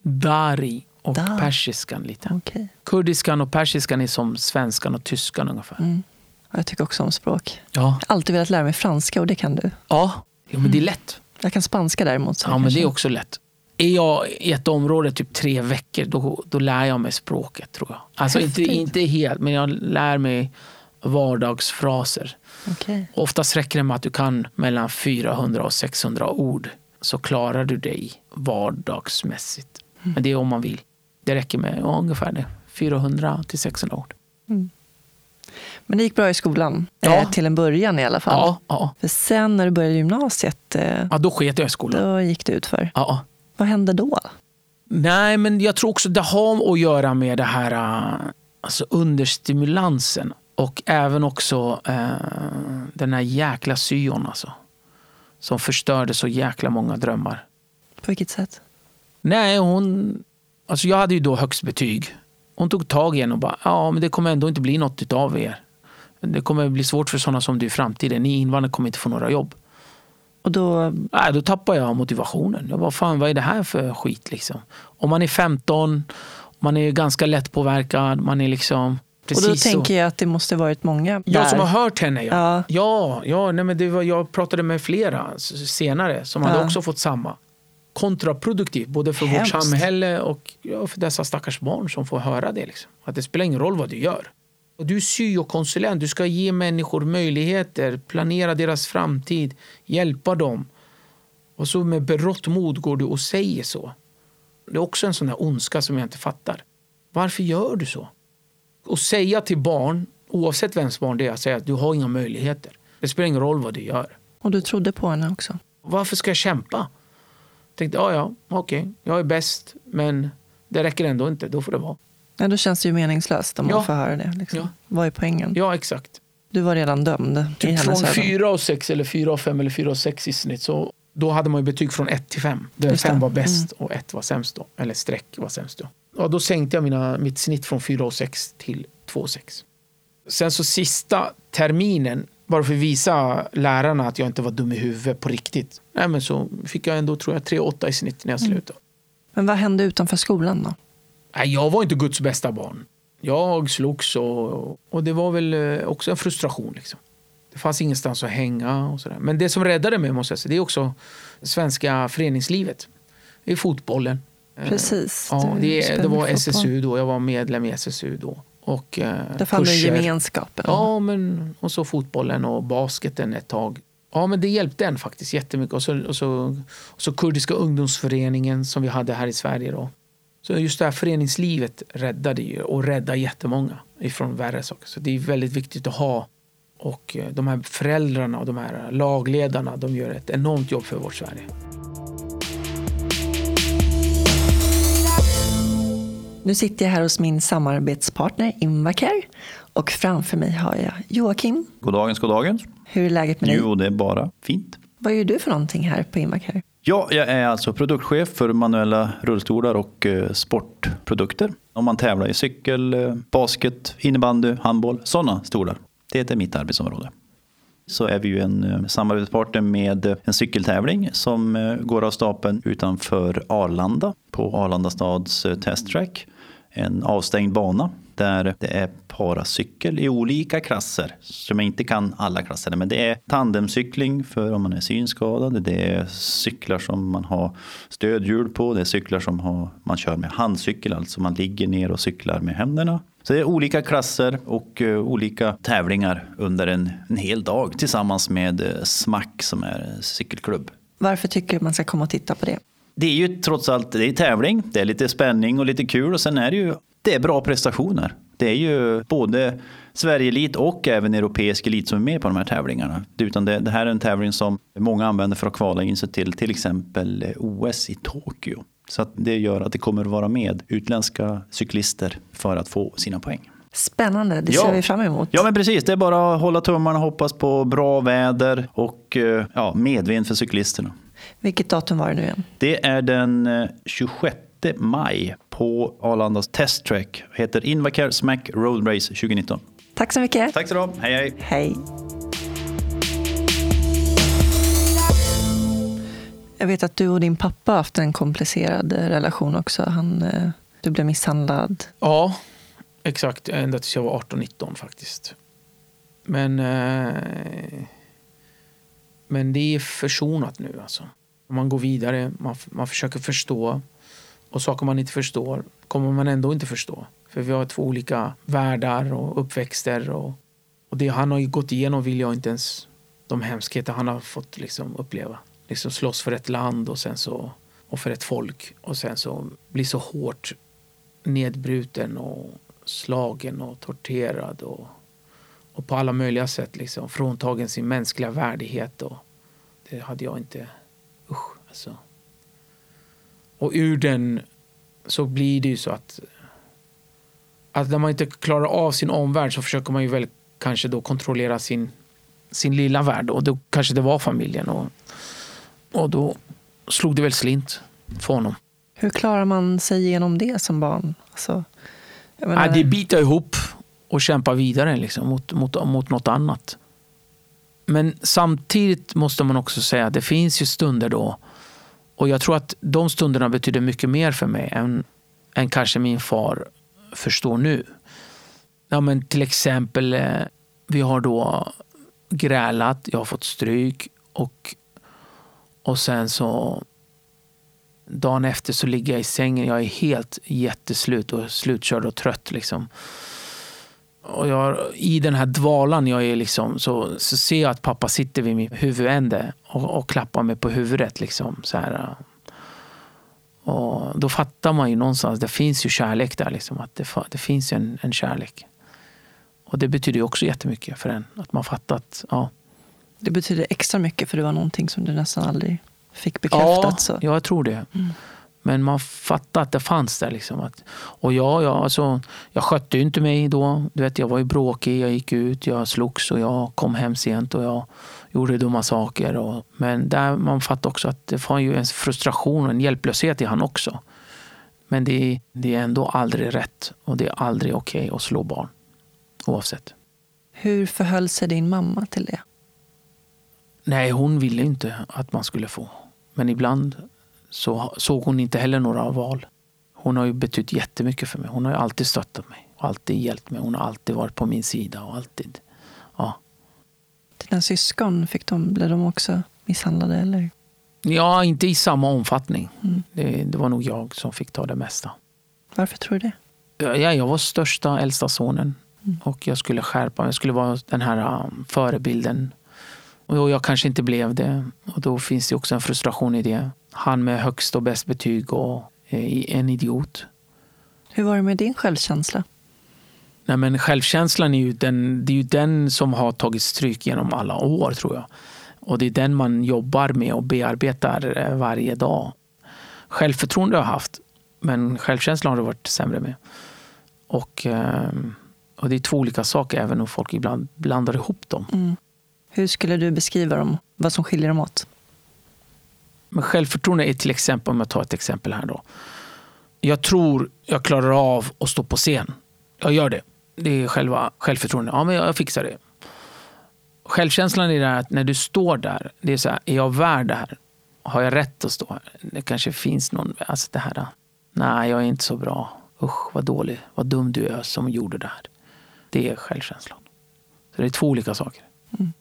Dari och Dar. persiskan lite. Okay. Kurdiskan och persiskan är som svenskan och tyskan ungefär. Mm. Jag tycker också om språk. Ja. Jag har alltid velat lära mig franska och det kan du. Ja, jo, men det är mm. lätt. Jag kan spanska däremot. ja, men det är också lätt. Är jag i ett område typ tre veckor, då, då lär jag mig språket tror jag. Alltså inte, inte helt, men jag lär mig vardagsfraser. Okay. Oftast räcker det med att du kan mellan 400 och 600 ord så klarar du dig vardagsmässigt. Men det är om man vill. Det räcker med ja, ungefär det. 400 till 600 ord. Mm. Men det gick bra i skolan, ja. eh, till en början i alla fall. Ja, ja. För sen när du började gymnasiet, eh, ja, då sket jag i skolan. Då gick det ut för. Ja. Vad hände då? Nej, men jag tror också det har att göra med det här eh, alltså understimulansen och även också eh, den här jäkla syon alltså. Som förstörde så jäkla många drömmar. På vilket sätt? Nej, hon... Alltså jag hade ju då högst betyg. Hon tog tag i en och bara, ja men det kommer ändå inte bli något av er. Det kommer bli svårt för sådana som du i framtiden. Ni invandrare kommer inte få några jobb. Och då... Nej, då tappar jag motivationen. Jag bara, fan vad är det här för skit liksom? Om man är 15, man är ganska lättpåverkad, man är liksom... Precis och då tänker jag att det måste varit många där. Jag som har hört henne, ja. Ja, ja, ja nej, men det var, jag pratade med flera senare som ja. hade också fått samma. Kontraproduktivt, både för Hemskt. vårt samhälle och ja, för dessa stackars barn som får höra det. Liksom. Att det spelar ingen roll vad du gör. Och du är syokonsulent, du ska ge människor möjligheter, planera deras framtid, hjälpa dem. Och så med berått mod går du och säger så. Det är också en sån där ondska som jag inte fattar. Varför gör du så? Och säga till barn, oavsett vems barn det är, säga att du har inga möjligheter. Det spelar ingen roll vad du gör. Och du trodde på henne också? Varför ska jag kämpa? Tänkte, ja, ja, okej, okay, jag är bäst, men det räcker ändå inte. Då får det vara. Ja, då känns det ju meningslöst om ja. man får höra det. Liksom. Ja. Vad är poängen? Ja, exakt. Du var redan dömd typ i Från 4 och 6 eller 4 och 5 eller 4 och 6 i snitt. Så då hade man ju betyg från 1 till 5. Där 5 var bäst mm. och 1 var sämst då. Eller streck var sämst då. Ja, då sänkte jag mina, mitt snitt från 4 och 6 till 2 och 6. Sen så sista terminen, bara för att visa lärarna att jag inte var dum i huvudet på riktigt. Nej, men så fick jag ändå tror jag 3 8 i snitt när jag mm. slutade. Mm. Men vad hände utanför skolan då? Nej, jag var inte Guds bästa barn. Jag slogs och, och det var väl eh, också en frustration. Liksom. Det fanns ingenstans att hänga och sådär. Men det som räddade mig måste jag säga, det är också svenska föreningslivet. Det är fotbollen. Eh, Precis. Ja, det, det var SSU då. Jag var medlem i SSU då. Och, eh, Där fann du gemenskapen. Ja, men, och så fotbollen och basketen ett tag. Ja, men det hjälpte en faktiskt jättemycket. Och så, och så, och så Kurdiska ungdomsföreningen som vi hade här i Sverige. Då. Så just det här föreningslivet räddade ju och räddar jättemånga ifrån värre saker. Så det är väldigt viktigt att ha. Och eh, de här föräldrarna och de här lagledarna, de gör ett enormt jobb för vårt Sverige. Nu sitter jag här hos min samarbetspartner Invacare och framför mig har jag Joakim. Goddagens, goddagens. Hur är läget med dig? Jo, det är bara fint. Vad gör du för någonting här på Invacare? Ja, jag är alltså produktchef för manuella rullstolar och eh, sportprodukter. Om man tävlar i cykel, eh, basket, innebandy, handboll, sådana stolar. Det är mitt arbetsområde. Så är vi ju en eh, samarbetspartner med en cykeltävling som går av stapeln utanför Arlanda på Arlanda stads testtrack. En avstängd bana där det är paracykel i olika klasser. Som jag inte kan alla klasser, men det är tandemcykling för om man är synskadad. Det är cyklar som man har stödhjul på. Det är cyklar som har, man kör med handcykel, alltså man ligger ner och cyklar med händerna. Så det är olika klasser och uh, olika tävlingar under en, en hel dag tillsammans med uh, som är cykelklubb. Varför tycker du man ska komma och titta på det? Det är ju trots allt det är tävling, det är lite spänning och lite kul och sen är det ju det är bra prestationer. Det är ju både Sverige-elit och även europeisk elit som är med på de här tävlingarna. Utan det, det här är en tävling som många använder för att kvala in sig till till exempel OS i Tokyo. Så att det gör att det kommer att vara med utländska cyklister för att få sina poäng. Spännande, det ser Ja. vi fram emot. Ja men precis, det är bara att hålla tummarna och hoppas på bra väder och eh, ja, medvind för cyklisterna. Vilket datum var det nu igen? Det är den eh, 26 maj på Arlandas testtrack. Heter Invacare Smack Road Race 2019. Tack så mycket. Tack så du. Hej hej. Hej. Jag vet att du och din pappa har haft en komplicerad eh, relation också. Han, eh, du blev misshandlad. Ja, exakt. Ända tills jag var 18-19 faktiskt. Men, eh, men det är försonat nu. Alltså. Man går vidare, man, man försöker förstå. Och saker man inte förstår kommer man ändå inte förstå. För vi har två olika världar och uppväxter. Och, och det han har ju gått igenom vill jag inte ens... De hemskheter han har fått liksom uppleva. Liksom slåss för ett land och sen så och för ett folk och sen så bli så hårt nedbruten och slagen och torterad och, och på alla möjliga sätt liksom fråntagen sin mänskliga värdighet. Och det hade jag inte... Alltså. Och ur den så blir det ju så att, att när man inte klarar av sin omvärld så försöker man ju väl kanske då kontrollera sin, sin lilla värld. Och då kanske det var familjen. Och, och då slog det väl slint för honom. Hur klarar man sig igenom det som barn? Alltså, menar, det biter ihop och kämpar vidare liksom, mot, mot, mot något annat. Men samtidigt måste man också säga att det finns ju stunder då och jag tror att de stunderna betyder mycket mer för mig än, än kanske min far förstår nu. Ja, men till exempel, eh, vi har då grälat, jag har fått stryk och, och sen så dagen efter så ligger jag i sängen. Jag är helt jätteslut och slutkörd och trött. Liksom. Och jag, I den här dvalan jag är liksom, så, så ser jag att pappa sitter vid min huvudände och, och klappar mig på huvudet. Liksom, så här. Och då fattar man ju någonstans, det finns ju kärlek där. Liksom, att det, det finns en, en kärlek. Och det betyder ju också jättemycket för en. Att man fattar att ja, Det betyder extra mycket för det var någonting som du nästan aldrig fick bekräftat. så. Ja, jag tror det. Men man fattade att det fanns där. Liksom. Att, och ja, ja alltså, jag skötte ju inte mig då. Du vet, jag var ju bråkig, jag gick ut, jag slogs och jag kom hem sent och jag gjorde dumma saker. Och, men där man fattar också att det var ju en frustration och en hjälplöshet i han också. Men det, det är ändå aldrig rätt och det är aldrig okej att slå barn. Oavsett. Hur förhöll sig din mamma till det? Nej, hon ville inte att man skulle få. Men ibland så såg hon inte heller några val. Hon har ju betytt jättemycket för mig. Hon har ju alltid stöttat mig. och Alltid hjälpt mig. Hon har alltid varit på min sida. och alltid. Ja, Dina syskon, fick de, blev de också misshandlade? Eller? ja inte i samma omfattning. Mm. Det, det var nog jag som fick ta det mesta. Varför tror du det? Ja, jag var största, äldsta sonen. Och jag skulle skärpa mig. Jag skulle vara den här um, förebilden. Och jag kanske inte blev det. Och då finns det också en frustration i det. Han med högst och bäst betyg och eh, en idiot. Hur var det med din självkänsla? Nej, men självkänslan är ju den, det är ju den som har tagit stryk genom alla år tror jag. Och det är den man jobbar med och bearbetar eh, varje dag. Självförtroende har jag haft, men självkänslan har det varit sämre med. Och, eh, och det är två olika saker, även om folk ibland blandar ihop dem. Mm. Hur skulle du beskriva dem? Vad som skiljer dem åt? Men självförtroende är till exempel, om jag tar ett exempel här då. Jag tror jag klarar av att stå på scen. Jag gör det. Det är själva självförtroendet. Ja, men jag fixar det. Självkänslan är det här att när du står där, det är så här, är jag värd det här? Har jag rätt att stå här? Det kanske finns någon, alltså det här, nej jag är inte så bra. Usch vad dålig, vad dum du är som gjorde det här. Det är självkänslan. Så det är två olika saker. Mm.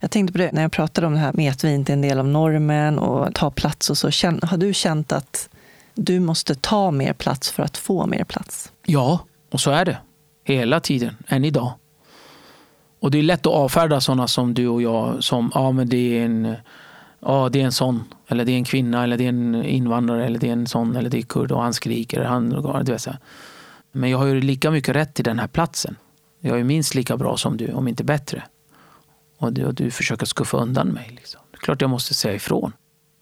Jag tänkte på det när jag pratade om det här med att vi inte är en del av normen och ta plats och så. Har du känt att du måste ta mer plats för att få mer plats? Ja, och så är det. Hela tiden, än idag. Och det är lätt att avfärda sådana som du och jag som, ja men det är en, ja det är en sån, eller det är en kvinna, eller det är en invandrare, eller det är en sån, eller det är kurd och han skriker. Han, du vet så. Men jag har ju lika mycket rätt till den här platsen. Jag är minst lika bra som du, om inte bättre. Och du, och du försöker skuffa undan mig. Liksom. Det är klart jag måste säga ifrån.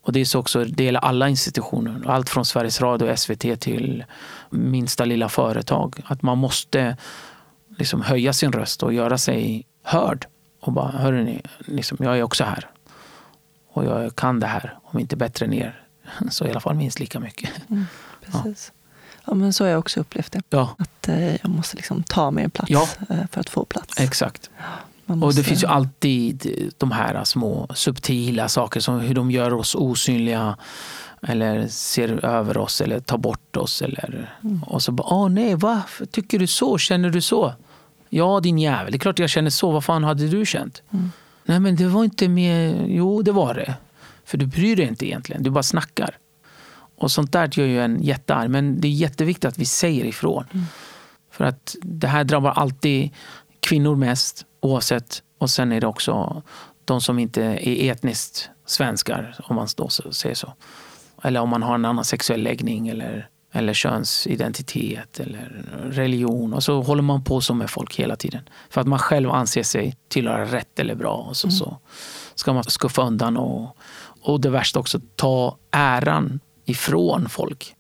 Och det är så också, det gäller alla institutioner. Allt från Sveriges Radio och SVT till minsta lilla företag. Att man måste liksom höja sin röst och göra sig hörd. Och bara, hörrni, liksom, jag är också här. Och jag kan det här, om inte bättre än er. Så i alla fall minst lika mycket. Precis. Ja. men så har jag också upplevt det. Ja, Att eh, jag måste liksom ta mer plats Ja. eh, för att få plats. exakt. Och det finns ju alltid de här små subtila saker som hur de gör oss osynliga eller ser över oss eller tar bort oss. Eller, Och så bara, åh nej, varför tycker du så? Känner du så? Ja, din jävel. Det är klart jag känner så. Vad fan hade du känt? Nej, men det var inte med... Jo, det var det. För du bryr dig inte egentligen. Du bara snackar. Och sånt där gör ju en jättearg. Men det är jätteviktigt att vi säger ifrån. För att det här drabbar alltid kvinnor mest oavsett. Och sen är det också de som inte är etniskt svenskar, om man då så- säger så. Eller om man har en annan sexuell läggning eller, eller könsidentitet eller religion. Och så håller man på så med folk hela tiden. För att man själv anser sig tillhöra rätt eller bra. Och så, så ska man skuffa undan och, och det värsta också, ta äran ifrån folk.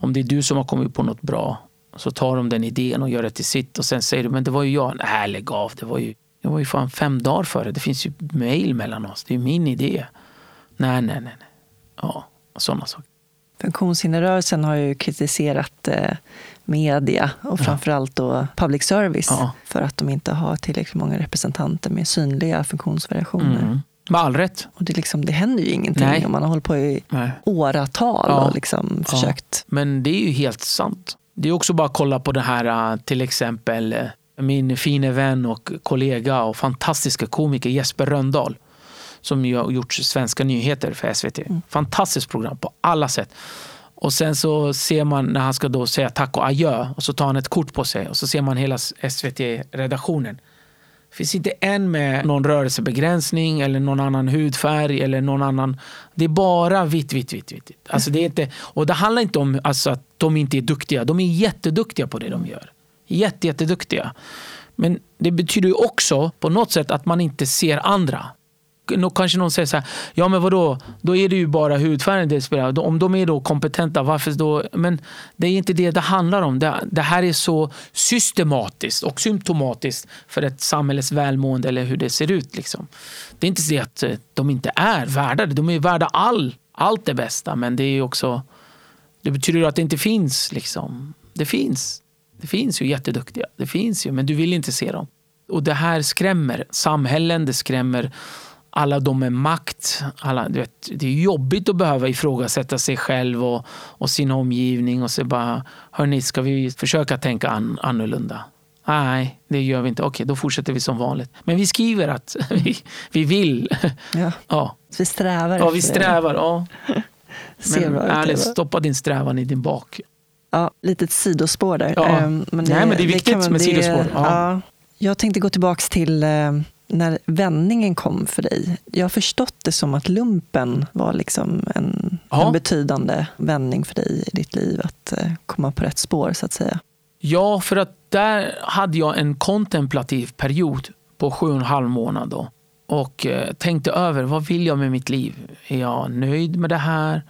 Om det är du som har kommit på något bra så tar de den idén och gör det till sitt och sen säger du men det var ju jag. Nej, lägg av. Det var ju, det var ju fan fem dagar före. Det finns ju mejl mellan oss. Det är min idé. Nej, nej, nej. nej. Ja, sådana saker. Funktionshinderrörelsen har ju kritiserat eh, media och framförallt då public service Ja. för att de inte har tillräckligt många representanter med synliga funktionsvariationer. Mm. Med all rätt. Och det, liksom, det händer ju ingenting Nej. om man har hållit på i Nej. åratal Ja. och liksom försökt. Men det är ju helt sant. Det är också bara att kolla på det här äh, till exempel äh, min fine vän och kollega och fantastiska komiker Jesper Röndahl som ju har gjort svenska nyheter för SVT. Fantastiskt program på alla sätt. Och sen så ser man när han ska då säga tack och adjö och så tar han ett kort på sig och så ser man hela SVT-redaktionen. Det finns inte en med någon rörelsebegränsning eller någon annan hudfärg eller någon annan. Det är bara vitt, vitt, vitt. vitt. Alltså det är inte, och det handlar inte om alltså, att de inte är duktiga. De är jätteduktiga på det de gör. Jätte, jätteduktiga. Men det betyder ju också på något sätt att man inte ser andra. Kanske någon säger så här, ja men vadå, då är det ju bara hudfärgen det spelar. Om de är då kompetenta, varför då? Men det är inte det det handlar om. Det, det här är så systematiskt och symptomatiskt för ett samhälles välmående eller hur det ser ut. Liksom. Det är inte så att eh, de inte är värda det. De är värda all, allt det bästa. Men det är ju också, det betyder ju att det inte finns. Liksom. Det finns. Det finns ju jätteduktiga. Det finns ju, men du vill inte se dem. Och det här skrämmer samhällen, det skrämmer alla de med makt. Alla, du vet, det är jobbigt att behöva ifrågasätta sig själv och, och sin omgivning och så bara, hörni, ska vi försöka tänka an, annorlunda? Nej, det gör vi inte. Okej, då fortsätter vi som vanligt. Men vi skriver att vi, vi vill. Ja. Ja, Vi strävar ja vi strävar. Ja. Men ärligt, stoppa din strävan i din bak. Ja, litet sidospår där. Ja. Ehm, Nej, men det är viktigt kan man- med det- sidospår. Ja. Ja. Jag tänkte gå tillbaka till eh, när vändningen kom för dig. Jag har förstått det som att lumpen var liksom en, en betydande vändning för dig i ditt liv. Att eh, komma på rätt spår, så att säga. Ja, för att där hade jag en kontemplativ period på sju och en halv månad. Då. Och eh, tänkte över vad vill jag med mitt liv? Är jag nöjd med det här?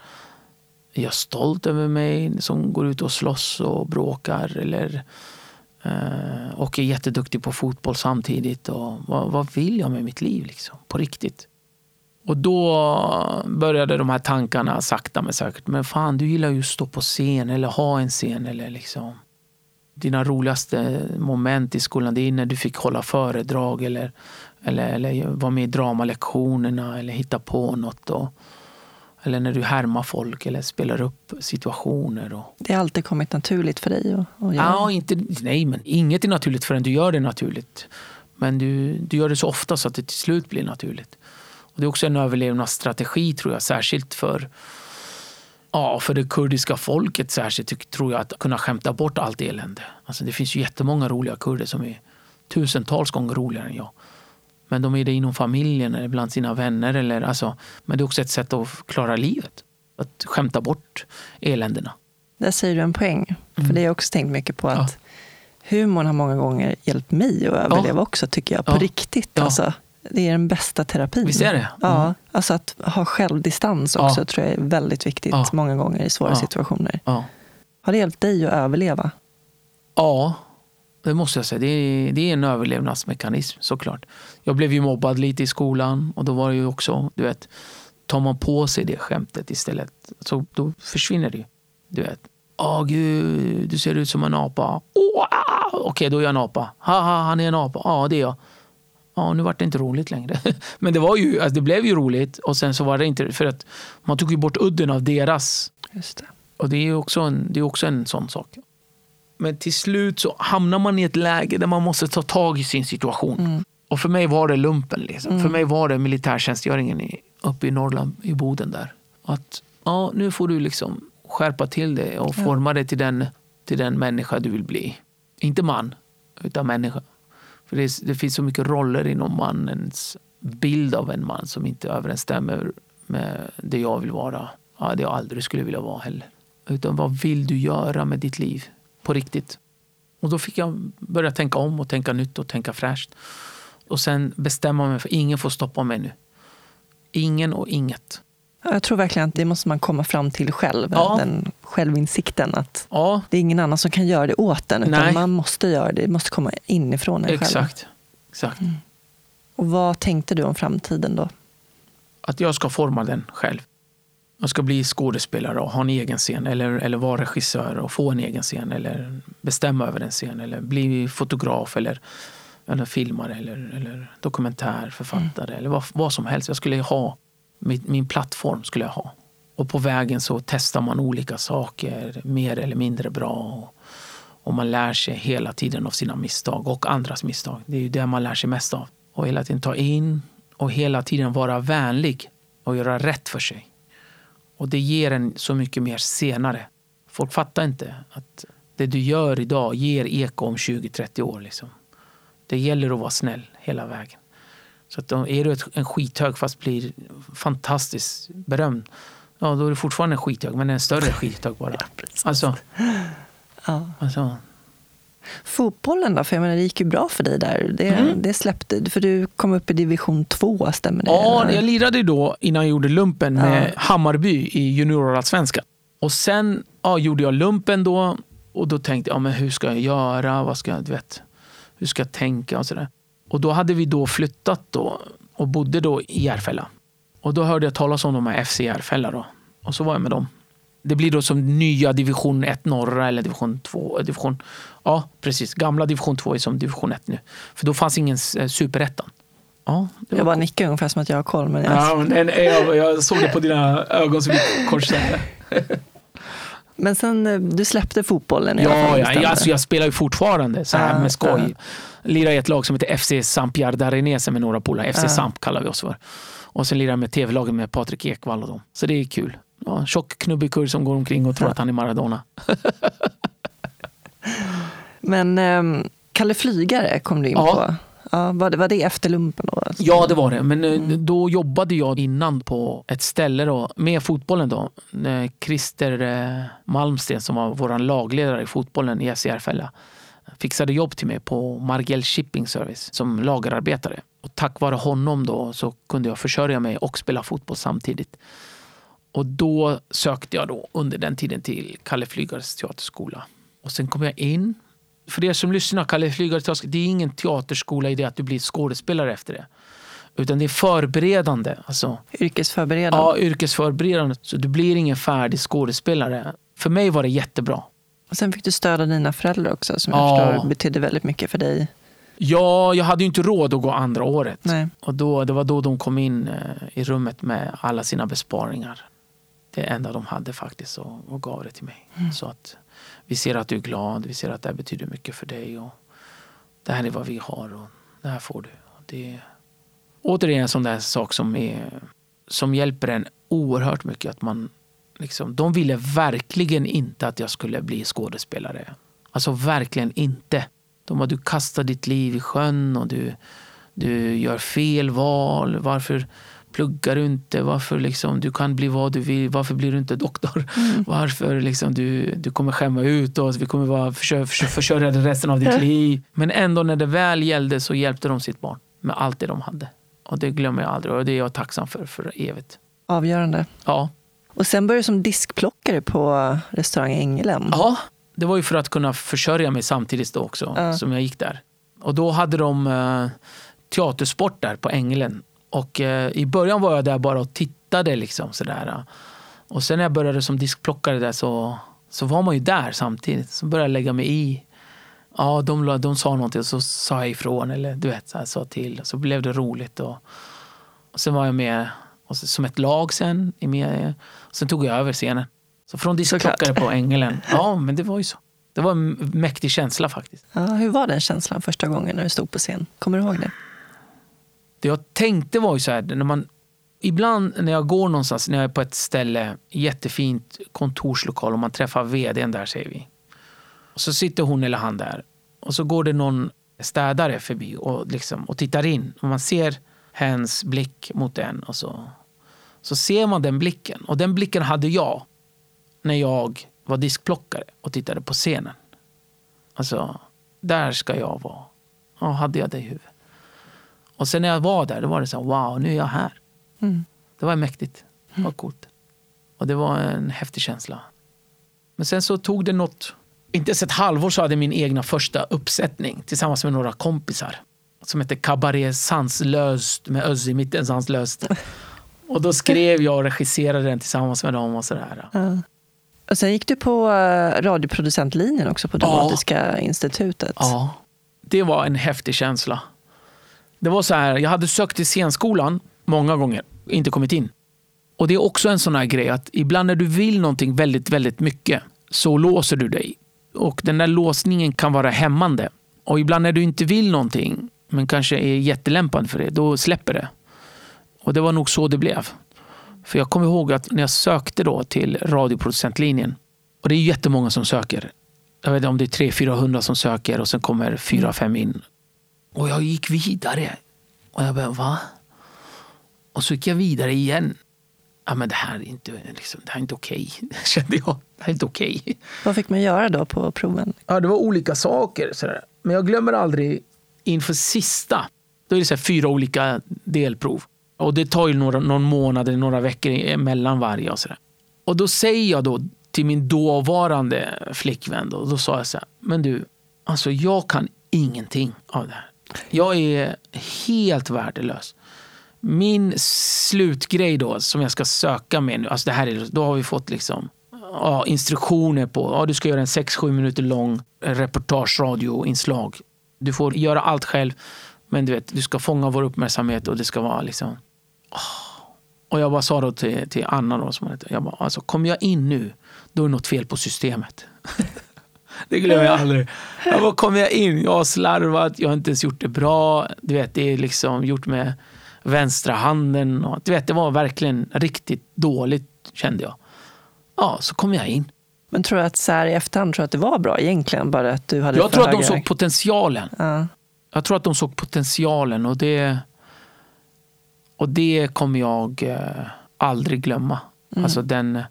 Är jag stolt över mig som går ut och slåss och bråkar? Eller, eh, och är jätteduktig på fotboll samtidigt. Och vad, vad vill jag med mitt liv liksom, på riktigt? Och då började de här tankarna sakta men säkert. Men fan, du gillar ju att stå på scen eller ha en scen. Eller liksom. Dina roligaste moment i skolan det är när du fick hålla föredrag eller, eller, eller vara med i dramalektionerna eller hitta på något. Och, eller när du härmar folk eller spelar upp situationer. Och... Det har alltid kommit naturligt för dig att, att göra? Ja, inte, nej, men inget är naturligt förrän du gör det naturligt. Men du, du gör det så ofta så att det till slut blir naturligt. Och det är också en överlevnadsstrategi tror jag, särskilt för Ja, för det kurdiska folket särskilt tror jag att kunna skämta bort allt elände. Alltså det finns ju jättemånga roliga kurder som är tusentals gånger roligare än jag. Men de är det inom familjen eller bland sina vänner. Eller, alltså, men det är också ett sätt att klara livet. Att skämta bort eländena. Där säger du en poäng. Mm. För det har jag också tänkt mycket på. att ja. Humorn har många gånger hjälpt mig att överleva ja. också, tycker jag. På ja. riktigt. Ja. Alltså, det är den bästa terapin. Visst är det? Mm. Ja, alltså att ha självdistans också tror jag är väldigt viktigt många gånger i svåra situationer. Har det hjälpt dig att överleva? Ja, det måste jag säga. Det är, det är en överlevnadsmekanism såklart. Jag blev ju mobbad lite i skolan och då var det ju också, du vet, tar man på sig det skämtet istället så då försvinner det ju. Du vet, åh gud, du ser ut som en apa. Oh, Okej, okay, då är jag en apa. Haha, han är en apa. Ja, det är jag ja, nu vart det inte roligt längre. Men det, var ju, alltså det blev ju roligt och sen så var det inte för att man tog ju bort udden av deras. Just det. Och det är ju också en, det är också en sån sak. Men till slut så hamnar man i ett läge där man måste ta tag i sin situation. Mm. Och för mig var det lumpen. Liksom. Mm. För mig var det militärtjänstgöringen i, uppe i Norrland, i Boden där. Att ja, nu får du liksom skärpa till det och forma ja. dig till den, till den människa du vill bli. Inte man, utan människa. För det, det, finns så mycket roller inom mannens bild av en man som inte överensstämmer med det jag vill vara. Ja, det jag aldrig skulle vilja vara heller. Utan vad vill du göra med ditt liv på riktigt? Och då fick jag börja tänka om och tänka nytt och tänka fräscht. Och sen bestämma mig för ingen får stoppa mig nu. Ingen och inget. Jag tror verkligen att det måste man komma fram till själv. Ja. Den självinsikten att ja. det är ingen annan som kan göra det åt en. Utan Nej. man måste göra det. Det måste komma inifrån en Exakt. själv. Exakt. Mm. Och vad tänkte du om framtiden då? Att jag ska forma den själv. Jag ska bli skådespelare och ha en egen scen. Eller, eller vara regissör och få en egen scen. Eller bestämma över en scen. Eller bli fotograf. Eller, eller filmare. Eller, eller dokumentärförfattare. Mm. Eller vad, vad som helst. Jag skulle ha min, min plattform skulle jag ha. Och på vägen så testar man olika saker, mer eller mindre bra. Och, och man lär sig hela tiden av sina misstag och andras misstag. Det är ju det man lär sig mest av. Och hela tiden ta in och hela tiden vara vänlig och göra rätt för sig. Och det ger en så mycket mer senare. Folk fattar inte att det du gör idag ger eko om 20-30 år. Liksom. Det gäller att vara snäll hela vägen. Så att är du en skithög fast blir fantastiskt berömd, ja då är du fortfarande en skithög men en större skithög bara. Ja, alltså, ja. alltså. Fotbollen då? För jag menar, det gick ju bra för dig där. Det, mm. det släppte, för du kom upp i division 2, stämmer det? Ja, jag lirade då innan jag gjorde lumpen med ja. Hammarby i juniorallsvenskan. Och sen ja, gjorde jag lumpen då och då tänkte jag, men hur ska jag göra? Vad ska jag, vet, hur ska jag tänka och sådär. Och då hade vi då flyttat då och bodde då i Järfälla. Och då hörde jag talas om de här FC Järfälla då. Och så var jag med dem. Det blir då som nya division 1 norra eller division 2. Division, ja, precis. Gamla division 2 är som division 1 nu. För då fanns ingen eh, superettan. Ja, jag bara nickar ungefär som att jag har koll. Men jag... Ja, men jag, jag såg det på dina ögon som korsade. Men sen, eh, du släppte fotbollen i ja, alla fall? Ja, alltså jag spelar ju fortfarande så här ah, med skoj. Ah. Lirar i ett lag som heter FC Sampierre d'Arenese med några polare. FC ah. Samp kallar vi oss för. Och sen lirar jag med tv-laget med Patrik Ekwall och dem. Så det är kul. Ja, tjock knubbig kurd som går omkring och tror att han är Maradona. Men um, Kalle Flygare kom du in ja. på. Ja, var, det, var det efter lumpen? Då? Ja, det var det. Men eh, mm. då jobbade jag innan på ett ställe då, med fotbollen. då. Christer eh, Malmsten som var vår lagledare i fotbollen i SC Järfälla fixade jobb till mig på Margell Shipping Service som lagerarbetare. Och tack vare honom då så kunde jag försörja mig och spela fotboll samtidigt. Och då sökte jag då under den tiden till Kalle Flygares teaterskola. Och sen kom jag in för er som lyssnar, Kalle Flygare det är ingen teaterskola i det att du blir skådespelare efter det. Utan det är förberedande. Alltså, yrkesförberedande? Ja, yrkesförberedande. Så du blir ingen färdig skådespelare. För mig var det jättebra. Och sen fick du stöd av dina föräldrar också, som jag ja. förstår betydde väldigt mycket för dig. Ja, jag hade ju inte råd att gå andra året. Nej. Och då, det var då de kom in eh, i rummet med alla sina besparingar. Det enda de hade faktiskt och, och gav det till mig. Mm. Så att vi ser att du är glad, vi ser att det här betyder mycket för dig. Och det här är vad vi har och det här får du. Det är återigen en sån där sak som, är, som hjälper en oerhört mycket. Att man liksom, de ville verkligen inte att jag skulle bli skådespelare. Alltså verkligen inte. De bara, du kastar ditt liv i sjön och du, du gör fel val. Varför pluggar du inte? Varför liksom, du kan bli vad du vill. Varför blir du inte doktor? Mm. Varför liksom, du, du kommer skämma ut oss. Vi kommer vara försö, försö, försörja dig resten av ditt liv. Men ändå när det väl gällde så hjälpte de sitt barn med allt det de hade. Och det glömmer jag aldrig och det är jag tacksam för för evigt. Avgörande. Ja. Och sen började du som diskplockare på restaurang Ängelen. Ja, det var ju för att kunna försörja mig samtidigt då också ja. som jag gick där. Och då hade de uh, teatersport där på Ängelen. Och uh, i början var jag där bara och tittade liksom sådär. Och sen när jag började som diskplockare där så, så var man ju där samtidigt. Så började jag lägga mig i. Ja, de, de sa någonting och så sa jag ifrån eller du vet, så här, sa till. Så blev det roligt. Och, och sen var jag med och så, som ett lag sen. I med, sen tog jag över scenen. Så från diskplockare på Ängelen. Ja, men det var ju så. Det var en mäktig känsla faktiskt. Ja, hur var den känslan första gången när du stod på scen? Kommer du ihåg det? Det jag tänkte var ju så här, när man, ibland när jag går någonstans, när jag är på ett ställe, jättefint kontorslokal och man träffar vdn där säger vi. Och så sitter hon eller han där och så går det någon städare förbi och, liksom, och tittar in. Och man ser hens blick mot en och så, så ser man den blicken. Och den blicken hade jag när jag var diskplockare och tittade på scenen. Alltså, där ska jag vara. Ja, hade jag det i huvudet. Och sen när jag var där, då var det så här, wow, nu är jag här. Mm. Det var mäktigt. Det var coolt. Och det var en häftig känsla. Men sen så tog det något, inte ens ett halvår så hade min egna första uppsättning tillsammans med några kompisar. Som hette Cabaret Sanslöst med Özz i mitten, Sanslöst. Och då skrev jag och regisserade den tillsammans med dem och sådär. Mm. Och sen gick du på eh, radioproducentlinjen också på Dramatiska ja. institutet. Ja, det var en häftig känsla. Det var så här, jag hade sökt till scenskolan många gånger, inte kommit in. Och det är också en sån här grej att ibland när du vill någonting väldigt, väldigt mycket så låser du dig. Och den där låsningen kan vara hämmande. Och ibland när du inte vill någonting men kanske är jättelämpad för det, då släpper det. Och det var nog så det blev. För jag kommer ihåg att när jag sökte då till radioproducentlinjen, och det är jättemånga som söker. Jag vet inte om det är 300-400 som söker och sen kommer 4-5 in. Och jag gick vidare. Och jag bara, va? Och så gick jag vidare igen. Ja, men det här är inte, liksom, inte okej, kände jag. Det här är inte okej. Vad fick man göra då på proven? Ja, det var olika saker. Sådär. Men jag glömmer aldrig inför sista. Då är det så fyra olika delprov. Och det tar ju några, någon månad eller några veckor mellan varje. Och, så där. och då säger jag då till min dåvarande flickvän, då, då sa jag så här, men du, alltså jag kan ingenting av det här. Jag är helt värdelös. Min slutgrej då, som jag ska söka med nu, alltså det här är, då har vi fått liksom ja, instruktioner på, ja, du ska göra en 6-7 minuter lång reportageradioinslag. Du får göra allt själv. Men du vet, du ska fånga vår uppmärksamhet och det ska vara liksom... Oh. Och jag bara sa då till, till Anna, då, som heter, jag bara, alltså, kommer jag in nu, då är det något fel på systemet. det glömmer jag aldrig. Jag bara, kommer jag in, jag har slarvat, jag har inte ens gjort det bra. Du vet, det är liksom gjort med vänstra handen. Och, du vet, det var verkligen riktigt dåligt, kände jag. Ja, så kom jag in. Men tror du att så här i efterhand tror du att det var bra egentligen? Bara att du hade jag tror att de såg potentialen. Ja. Jag tror att de såg potentialen och det, och det kommer jag eh, aldrig glömma. Mm. Alltså den,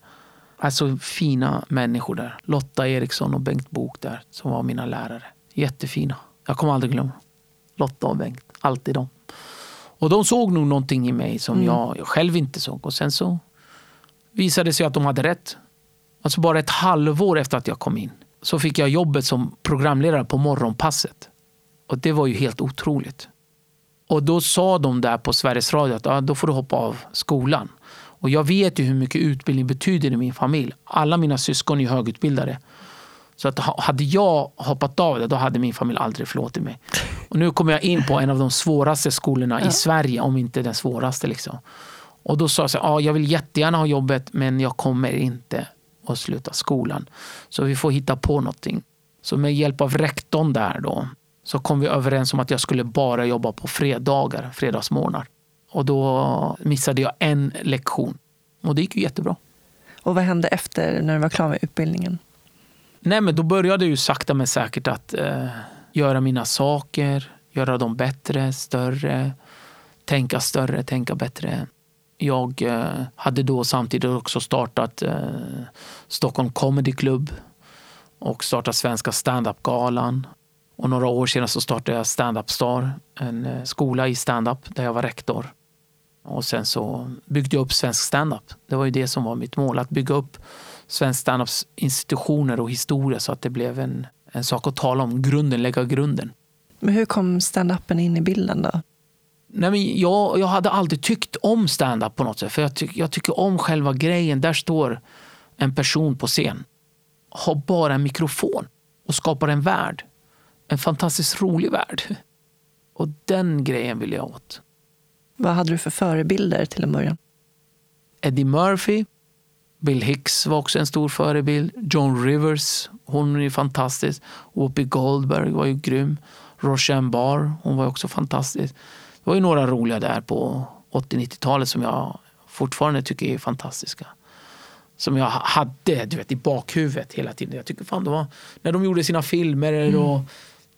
alltså fina människor där. Lotta Eriksson och Bengt Bok där som var mina lärare. Jättefina. Jag kommer aldrig glömma. Lotta och Bengt, alltid de. Och de såg nog någonting i mig som mm. jag, jag själv inte såg. Och sen så visade det sig att de hade rätt. Alltså bara ett halvår efter att jag kom in så fick jag jobbet som programledare på Morgonpasset. Och det var ju helt otroligt. Och då sa de där på Sveriges Radio att ah, då får du hoppa av skolan. Och jag vet ju hur mycket utbildning betyder i min familj. Alla mina syskon är högutbildade. Så att hade jag hoppat av det, då hade min familj aldrig förlåtit mig. Och nu kommer jag in på en av de svåraste skolorna ja. i Sverige, om inte den svåraste. Liksom. Och då sa jag så här, ja, jag vill jättegärna ha jobbet men jag kommer inte att sluta skolan. Så vi får hitta på någonting. Så med hjälp av rektorn där då så kom vi överens om att jag skulle bara jobba på fredagar, fredagsmorgnar. Och då missade jag en lektion. Och det gick ju jättebra. Och vad hände efter när du var klar med utbildningen? Nej, men då började jag ju sakta men säkert att eh, göra mina saker, göra dem bättre, större, tänka större, tänka bättre. Jag eh, hade då samtidigt också startat eh, Stockholm Comedy Club och startat Svenska standup-galan. Och några år senare så startade jag Stand-Up Star, en eh, skola i stand-up där jag var rektor. Och sen så byggde jag upp svensk stand-up. Det var ju det som var mitt mål, att bygga upp svensk stand-ups institutioner och historia så att det blev en, en sak att tala om, grunden, lägga grunden. Men hur kom stand-upen in i bilden då? Nej, men jag, jag hade alltid tyckt om stand-up på något sätt. För jag, ty, jag tycker om själva grejen. Där står en person på scen, har bara en mikrofon och skapar en värld. En fantastiskt rolig värld. Och den grejen vill jag åt. Vad hade du för förebilder till en början? Eddie Murphy, Bill Hicks var också en stor förebild. John Rivers, hon är fantastisk. Whoopi Goldberg var ju grym. Roseanne Barr, hon var också fantastisk. Det var ju några roliga där på 80-90-talet som jag fortfarande tycker är fantastiska. Som jag hade du vet, i bakhuvudet hela tiden. Jag tycker fan var när de gjorde sina filmer mm. och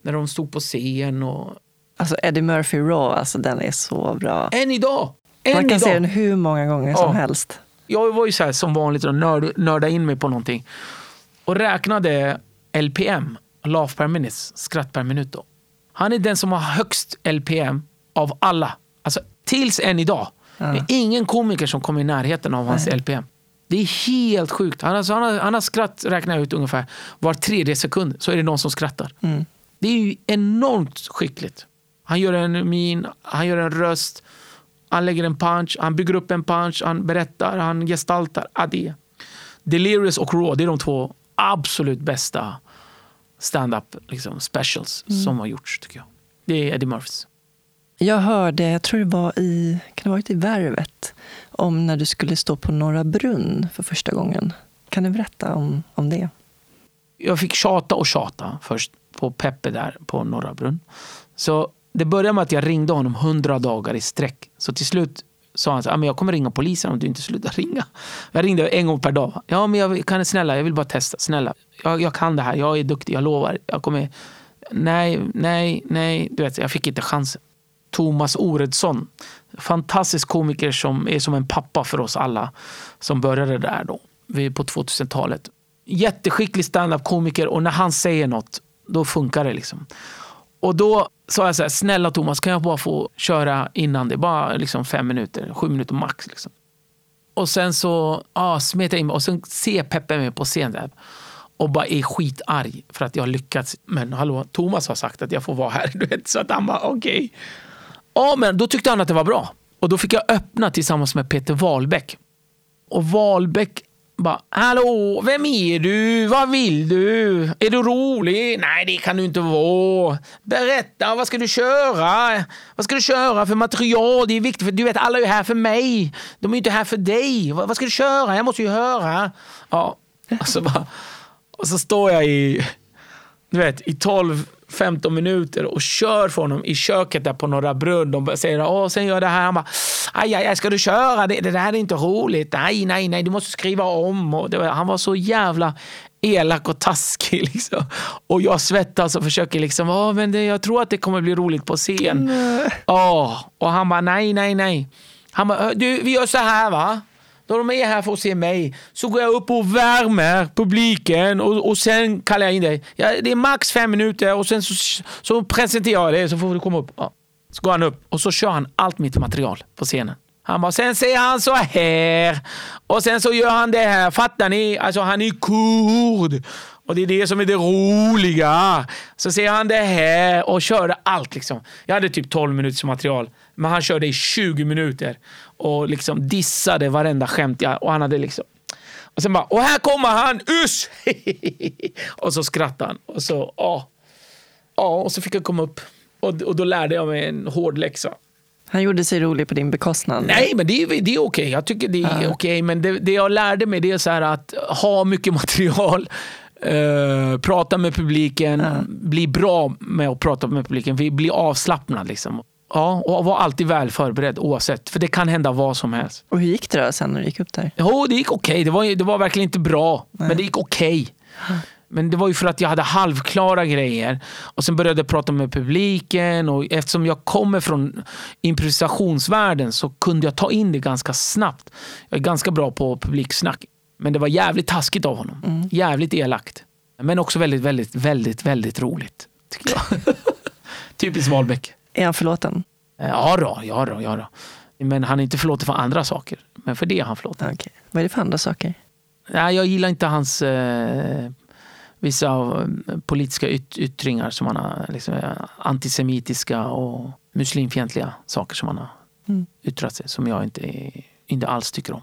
när de stod på scen. Och... Alltså Eddie Murphy Raw, alltså den är så bra. Än idag! Än Man kan idag. se den hur många gånger ja. som helst. Jag var ju så här, som vanligt och nörd, nörda in mig på någonting. Och räknade LPM, laugh per minute, skratt per minut. Då. Han är den som har högst LPM av alla. Alltså tills än idag. Ja. Det är ingen komiker som kommer i närheten av hans Nej. LPM. Det är helt sjukt. Han, alltså, han, har, han har skratt, räknar ut, ungefär var tredje sekund så är det någon som skrattar. Mm. Det är ju enormt skickligt. Han gör en min, han gör en röst, han lägger en punch, han bygger upp en punch, han berättar, han gestaltar. Det. Delirious och Raw, det är de två absolut bästa stand-up liksom, specials mm. som har gjorts tycker jag. Det är Eddie Murphys. Jag hörde, jag tror det var i, kan det varit i Värvet, om när du skulle stå på Norra Brunn för första gången. Kan du berätta om, om det? Jag fick tjata och tjata först på Peppe där på Norra Brunn. Så det började med att jag ringde honom hundra dagar i sträck. Så till slut sa han att ah, jag kommer ringa polisen om du inte slutar ringa. Jag ringde en gång per dag. Ja, men jag kan snälla, jag vill bara testa. Snälla, jag, jag kan det här. Jag är duktig, jag lovar. Jag kommer... Nej, nej, nej. Du vet, jag fick inte chansen. Thomas Oredsson, fantastisk komiker som är som en pappa för oss alla som började där då, på 2000-talet. Jätteskicklig standup-komiker och när han säger något, då funkar det. liksom. Och då sa jag så här, snälla Thomas, kan jag bara få köra innan det? Bara liksom fem minuter, sju minuter max. Liksom. Och sen så ah, smet jag in och sen ser Peppe mig på scen där och bara är skitarg för att jag har lyckats. Men hallå, Thomas har sagt att jag får vara här. Du vet, så att han bara, okej. Okay. Ja, men då tyckte han att det var bra. Och då fick jag öppna tillsammans med Peter Wahlbeck. Och Wahlbeck bara, hallå, vem är du? Vad vill du? Är du rolig? Nej, det kan du inte vara. Berätta, vad ska du köra? Vad ska du köra för material? Det är viktigt, för du vet, alla är här för mig. De är inte här för dig. Vad, vad ska du köra? Jag måste ju höra. Ja, och så, bara, och så står jag i, du vet, i 12 15 minuter och kör för honom i köket där på Norra Brunn. De säger Åh, sen gör det här. Han bara, aj, aj, ska du köra? Det, det där är inte roligt. Nej, nej, nej, du måste skriva om. Var, han var så jävla elak och taskig. Liksom. Och jag svettas och försöker liksom, Åh, men det, jag tror att det kommer bli roligt på scen. Åh, och han bara, nej, nej, nej. Han bara, du, vi gör så här va. Då de är här för att se mig så går jag upp och värmer publiken och, och sen kallar jag in dig. Ja, det är max fem minuter och sen så, så presenterar jag dig så får du komma upp. Ja. Så går han upp och så kör han allt mitt material på scenen. Han bara, sen säger han så här och sen så gör han det här. Fattar ni? Alltså han är kurd. Och det är det som är det roliga. Så säger han det här och körde allt liksom. Jag hade typ 12 minuters material. Men han körde i 20 minuter och liksom dissade varenda skämt. Jag, och han hade liksom... Och sen bara, och här kommer han, us! och så skrattade han. Och så, ja. Ja, och så fick jag komma upp. Och, och då lärde jag mig en hård läxa. Han gjorde sig rolig på din bekostnad? Nej, men det är, det är okej. Okay. Jag tycker det är ja. okej. Okay. Men det, det, jag lärde mig det är så att ha mycket material, uh, prata med publiken, ja. bli bra med att prata med publiken, bli avslappnad. Liksom. Ja, och var alltid väl förberedd oavsett. För det kan hända vad som helst. Och hur gick det då sen när du gick upp där? Jo, det gick okej. Okay. Det, var, det var verkligen inte bra, Nej. men det gick okej. Okay. Men det var ju för att jag hade halvklara grejer. Och sen började jag prata med publiken och eftersom jag kommer från improvisationsvärlden så kunde jag ta in det ganska snabbt. Jag är ganska bra på publiksnack. Men det var jävligt taskigt av honom. Mm. Jävligt elakt. Men också väldigt, väldigt, väldigt, väldigt roligt. Tycker jag. Typiskt Wahlbeck. Är han förlåten? Ja då, ja då, ja då. Men han är inte förlåten för andra saker. Men för det är han förlåten. Okay. Vad är det för andra saker? Nej, jag gillar inte hans eh, vissa eh, politiska yt yttringar som han har, liksom, eh, antisemitiska och muslimfientliga saker som han har mm. yttrat sig som jag inte, inte alls tycker om.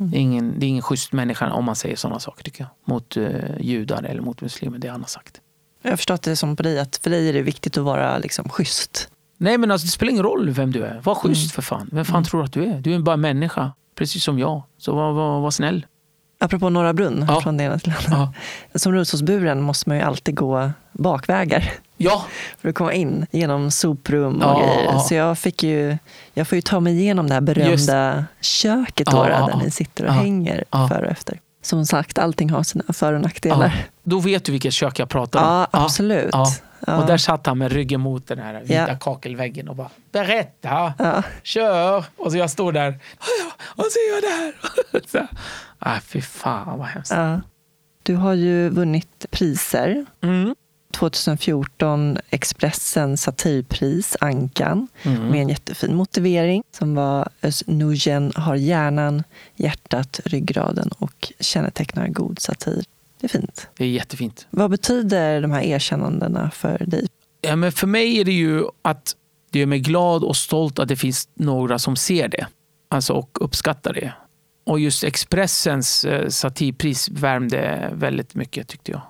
Mm. Det, är ingen, det är ingen schysst människa om man säger sådana saker tycker jag. Mot uh, judar eller mot muslimer, det han har sagt. Jag har förstått det som på dig, att för dig är det viktigt att vara liksom schysst. Nej men alltså, det spelar ingen roll vem du är. Var schysst mm. för fan. Vem fan mm. tror att du är? Du är bara en människa. Precis som jag. Så var, var, var snäll. Apropå Norra Brunn, ja. från det ena till det andra. Ja. Som rullstolsburen måste man ju alltid gå bakvägar. Ja. För att komma in genom soprum och ja, grejer. Så jag, fick ju, jag får ju ta mig igenom det här berömda Just. köket då, ja, där ni sitter och hänger före och efter. Som sagt, allting har sina för och nackdelar. Då vet du vilket kök jag pratar om. Ja, absolut. Och där satt han med ryggen mot den här vita ja. kakelväggen och bara berätta, ja. kör. Och så jag står där och så gör jag det här. Ah, fy fan vad hemskt. Ja. Du har ju vunnit priser. Mm. 2014 Expressen satirpris, Ankan, mm. med en jättefin motivering som var Özz har hjärnan, hjärtat, ryggraden och kännetecknar god satir. Det är fint. Det är jättefint. Vad betyder de här erkännandena för dig? Ja, men för mig är det ju att det gör mig glad och stolt att det finns några som ser det alltså, och uppskattar det. Och just Expressens eh, satirpris värmde väldigt mycket tyckte jag.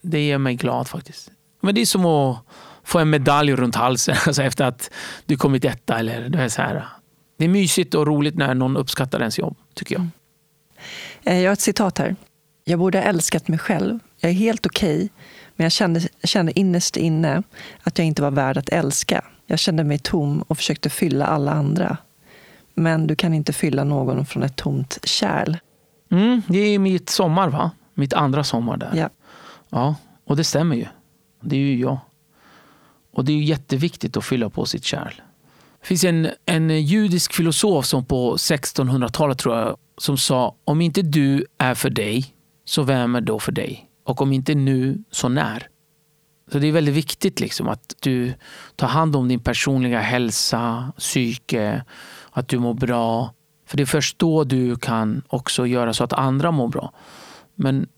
Det gör mig glad faktiskt. Men det är som att få en medalj runt halsen alltså efter att du kommit etta. Eller, det, är så här. det är mysigt och roligt när någon uppskattar ens jobb, tycker jag. Mm. Jag har ett citat här. Jag borde ha älskat mig själv. Jag är helt okej, okay, men jag kände, kände innerst inne att jag inte var värd att älska. Jag kände mig tom och försökte fylla alla andra. Men du kan inte fylla någon från ett tomt kärl. Mm, det är mitt sommar, va? Mitt andra sommar där. Ja ja, och det stämmer ju. Det är ju jag. Och det är ju jätteviktigt att fylla på sitt kärl. Det finns en, en judisk filosof som på 1600-talet tror jag som sa om inte du är för dig, så vem är då för dig? Och om inte nu, så när? Så det är väldigt viktigt liksom att du tar hand om din personliga hälsa, psyke, att du mår bra. För det är först då du kan också göra så att andra mår bra. Men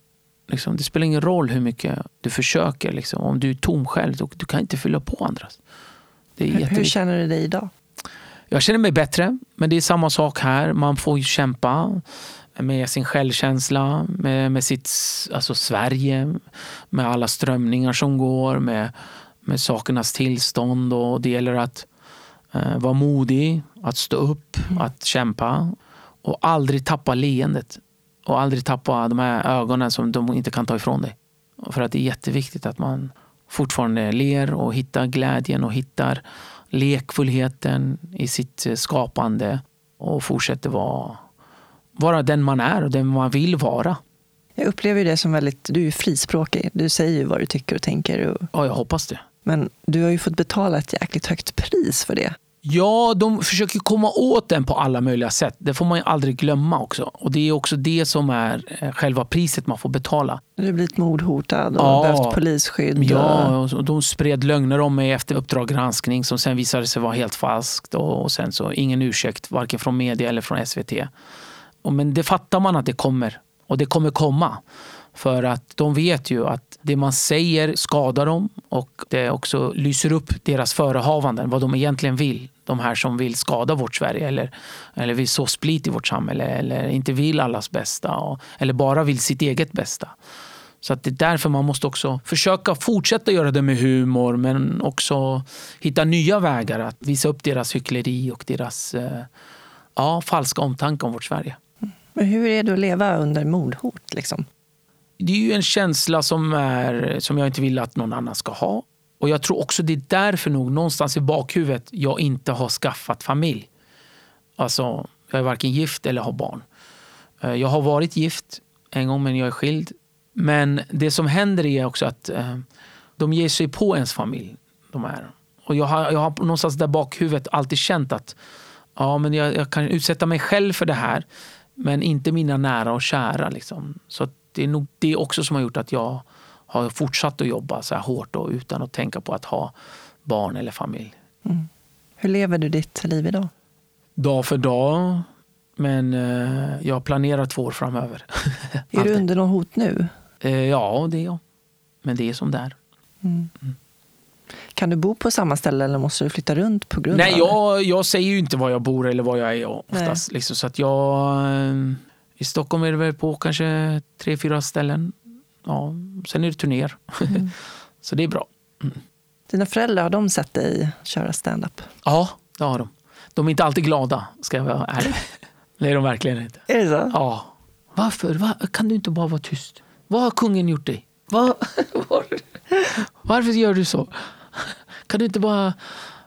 liksom, det spelar ingen roll hur mycket du försöker. Liksom. Om du är tom själv, då, du kan inte fylla på andras. Hur, hur känner du dig idag? Jag känner mig bättre, men det är samma sak här. Man får kämpa med sin självkänsla, med, med sitt alltså Sverige, med alla strömningar som går, med, med sakernas tillstånd. Och det gäller att eh, vara modig, att stå upp, mm. att kämpa och aldrig tappa leendet. Och aldrig tappa de här ögonen som de inte kan ta ifrån dig. För att det är jätteviktigt att man fortfarande ler och hittar glädjen och hittar lekfullheten i sitt skapande och fortsätter vara, vara den man är och den man vill vara. Jag upplever det som väldigt, du är frispråkig. Du säger ju vad du tycker och tänker. Och... Ja, jag hoppas det. Men du har ju fått betala ett jäkligt högt pris för det. Ja, de försöker komma åt den på alla möjliga sätt. Det får man ju aldrig glömma också. Och det är också det som är eh, själva priset man får betala. Du har blivit mordhotad och ja, behövt polisskydd. Ja, och de spred lögner om mig efter Uppdrag granskning som sen visade sig vara helt falskt. Och sen så ingen ursäkt, varken från media eller från SVT. Men det fattar man att det kommer. Och det kommer komma. För att de vet ju att det man säger skadar dem och det också lyser upp deras förehavanden, vad de egentligen vill. De här som vill skada vårt Sverige eller, eller vill så split i vårt samhälle eller inte vill allas bästa och, eller bara vill sitt eget bästa. Så att det är därför man måste också försöka fortsätta göra det med humor men också hitta nya vägar att visa upp deras hyckleri och deras eh, ja, falska omtanke om vårt Sverige. Men hur är det att leva under mordhot? Liksom? Det är ju en känsla som, är, som jag inte vill att någon annan ska ha. Och jag tror också det är därför nog någonstans i bakhuvudet jag inte har skaffat familj. Alltså, jag är varken gift eller har barn. Eh, jag har varit gift en gång men jag är skild. Men det som händer är också att eh, de ger sig på ens familj. De här. Och jag har, jag har någonstans där bakhuvudet alltid känt att ja, men jag, jag kan utsätta mig själv för det här men inte mina nära och kära. Liksom. Så det är nog det också som har gjort att jag har fortsatt att jobba så här hårt och utan att tänka på att ha barn eller familj. Mm. Hur lever du ditt liv idag? Dag för dag. Men eh, jag planerar två år framöver. är du under något hot nu? Eh, ja, det är jag. Men det är som det är. Mm. Mm. Kan du bo på samma ställe eller måste du flytta runt på grund Nej, av jag, jag säger ju inte var jag bor eller var jag är oftast. Liksom, så att jag, eh, I Stockholm är det väl på kanske tre, fyra ställen. Ja, sen är det turnéer. Mm. så det är bra. Mm. Dina föräldrar, har de sett dig köra stand-up? Ja, det har de. De är inte alltid glada, ska jag vara ärlig. det är de verkligen inte. Är det så? Ja. Varför? Va? Kan du inte bara vara tyst? Vad har kungen gjort dig? Va? Varför gör du så? Kan du inte bara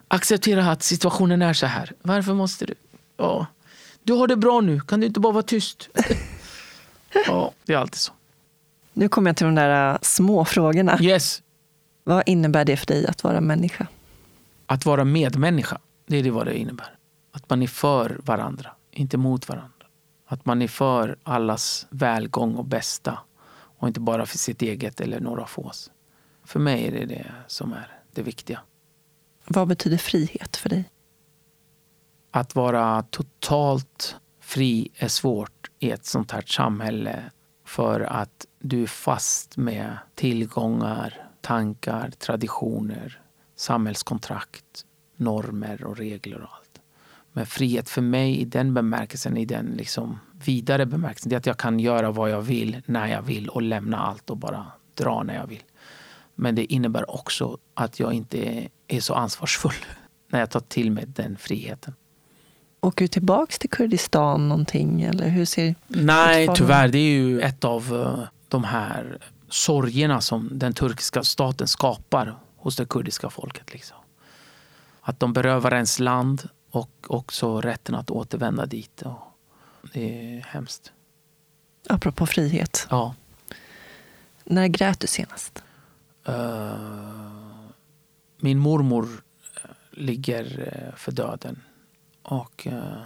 acceptera att situationen är så här? Varför måste du? Ja. Du har det bra nu, kan du inte bara vara tyst? ja, det är alltid så. Nu kommer jag till de där äh, små frågorna. Yes. Vad innebär det för dig att vara människa? Att vara medmänniska, det är det vad det innebär. Att man är för varandra, inte mot varandra. Att man är för allas välgång och bästa och inte bara för sitt eget eller några fås. För mig är det det som är det viktiga. Vad betyder frihet för dig? Att vara totalt fri är svårt i ett sånt här samhälle för att du är fast med tillgångar, tankar, traditioner, samhällskontrakt, normer och regler och allt. Men frihet för mig i den bemärkelsen, i den liksom vidare bemärkelsen, det är att jag kan göra vad jag vill, när jag vill och lämna allt och bara dra när jag vill. Men det innebär också att jag inte är så ansvarsfull när jag tar till mig den friheten. Åker du tillbaks till Kurdistan någonting? Eller hur ser Nej, tyvärr. Det är ju ett av eh, de här sorgerna som den turkiska staten skapar hos det kurdiska folket. Liksom. Att de berövar ens land och också rätten att återvända dit. det är hemskt. Apropå frihet. Ja. När grät du senast? Uh, min mormor eh, ligger för döden. Och uh,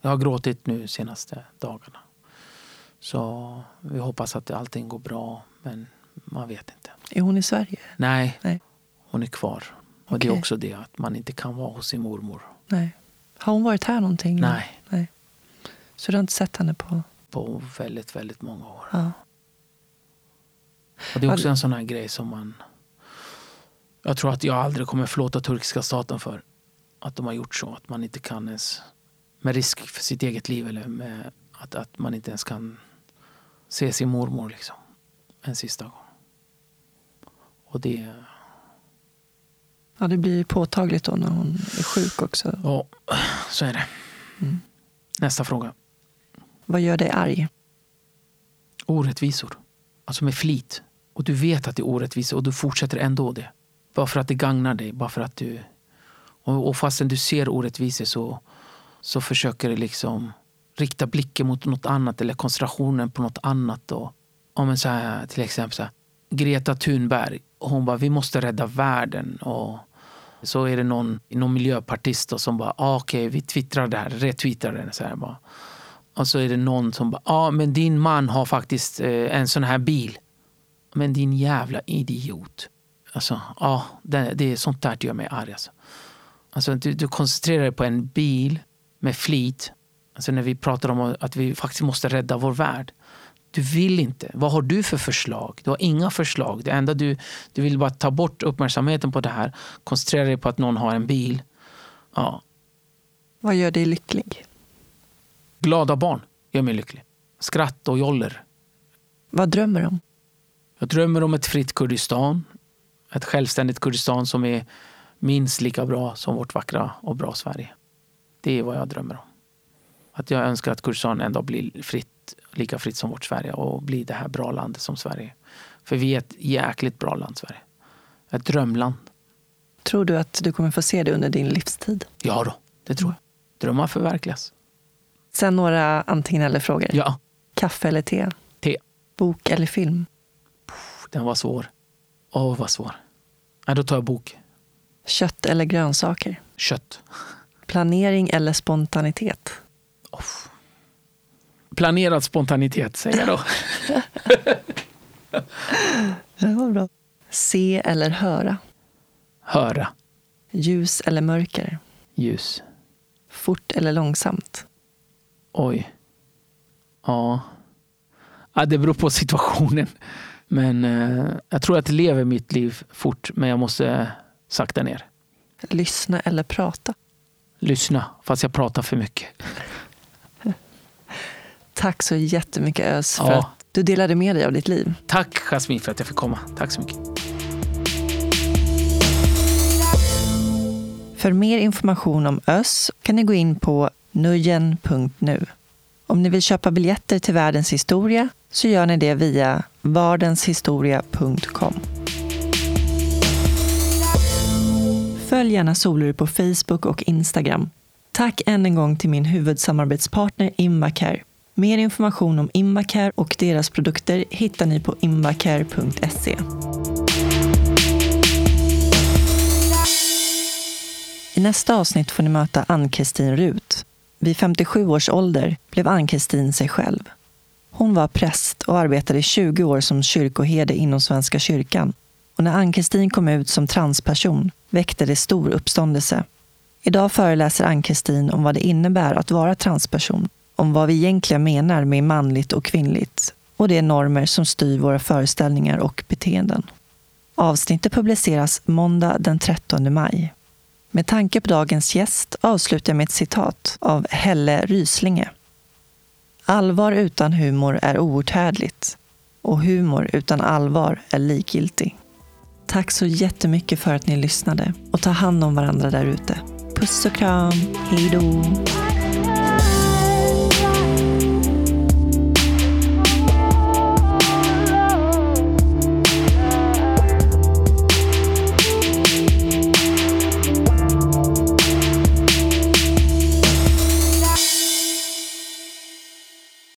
jag har gråtit nu senaste dagarna. Så vi hoppas att allting går bra, men man vet inte. Är hon i Sverige? Nej, Nej. hon är kvar. Och okay. det är också det att man inte kan vara hos sin mormor. Nej. Har hon varit här någonting? Nej. Nej. Så du har inte sett henne på? På väldigt, väldigt många år. Ja. Och det är också en sån här grej som man... Jag tror att jag aldrig kommer förlåta turkiska staten för. Att de har gjort så. Att man inte kan ens, med risk för sitt eget liv, eller med att, att man inte ens kan se sin mormor liksom, en sista gång. Och det... Ja, det blir påtagligt då när hon är sjuk också. Ja, så är det. Mm. Nästa fråga. Vad gör dig arg? Orättvisor. Alltså med flit. Och du vet att det är orättvisa och du fortsätter ändå det. Bara för att det gagnar dig. Bara för att du... Och, och fastän du ser orättvisor så, så försöker du liksom rikta blicken mot något annat eller koncentrationen på något annat. Och, om så här, till exempel så här, Greta Thunberg. Hon bara, vi måste rädda världen. Och så är det någon, någon miljöpartist som bara, ah, okej, okay, vi twittrar det här, retweetar det. Så här, bara. Och så är det någon som bara, ja ah, men din man har faktiskt eh, en sån här bil. Men din jävla idiot. Alltså, ja, det, det är sånt där gör mig arg. Alltså. Alltså, du, du koncentrerar dig på en bil med flit. Alltså när vi pratar om att vi faktiskt måste rädda vår värld. Du vill inte. Vad har du för förslag? Du har inga förslag. Det enda du, du vill bara ta bort uppmärksamheten på det här. Koncentrera dig på att någon har en bil. Ja. Vad gör dig lycklig? Glada barn gör mig lycklig. Skratt och joller. Vad drömmer du om? Jag drömmer om ett fritt Kurdistan. Ett självständigt Kurdistan som är minst lika bra som vårt vackra och bra Sverige. Det är vad jag drömmer om. Att jag önskar att Kurdistan ändå blir fritt, lika fritt som vårt Sverige och blir det här bra landet som Sverige. För vi är ett jäkligt bra land, Sverige. Ett drömland. Tror du att du kommer få se det under din livstid? Ja då, det tror jag. Drömmar förverkligas. Sen några antingen eller-frågor. Ja, Kaffe eller te? te. Bok eller film? Den var svår. Åh, vad svår. Nej, då tar jag bok. Kött eller grönsaker? Kött. Planering eller spontanitet? Off. Planerad spontanitet, säger jag då. Det var bra. Se eller höra? Höra. Ljus eller mörker? Ljus. Fort eller långsamt? Oj. Ja. ja. Det beror på situationen. Men eh, jag tror att jag lever mitt liv fort, men jag måste sakta ner. Lyssna eller prata? Lyssna, fast jag pratar för mycket. Tack så jättemycket Ös för Ja. att du delade med dig av ditt liv. Tack Jasmin för att jag fick komma. Tack så mycket. För mer information om Ös kan ni gå in på nujen.nu. Om ni vill köpa biljetter till Världens historia så gör ni det via vardenshistoria.com. Följ gärna Solur på Facebook och Instagram. Tack än en gång till min huvudsamarbetspartner Invacare. Mer information om Invacare och deras produkter hittar ni på invacare.se. I nästa avsnitt får ni möta Ann-Kristin Rut. Vid 57 års ålder blev Ann-Kristin sig själv. Hon var präst och arbetade i 20 år som kyrkoherde inom Svenska kyrkan. Och när Ann-Kristin kom ut som transperson väckte det stor uppståndelse. Idag föreläser Ann-Kristin om vad det innebär att vara transperson, om vad vi egentligen menar med manligt och kvinnligt och de normer som styr våra föreställningar och beteenden. Avsnittet publiceras måndag den 13 maj. Med tanke på dagens gäst avslutar jag med ett citat av Helle Ryslinge. Allvar utan humor är outhärdligt och humor utan allvar är likgiltig. Tack så jättemycket för att ni lyssnade och ta hand om varandra där ute. Puss och kram. Hej då!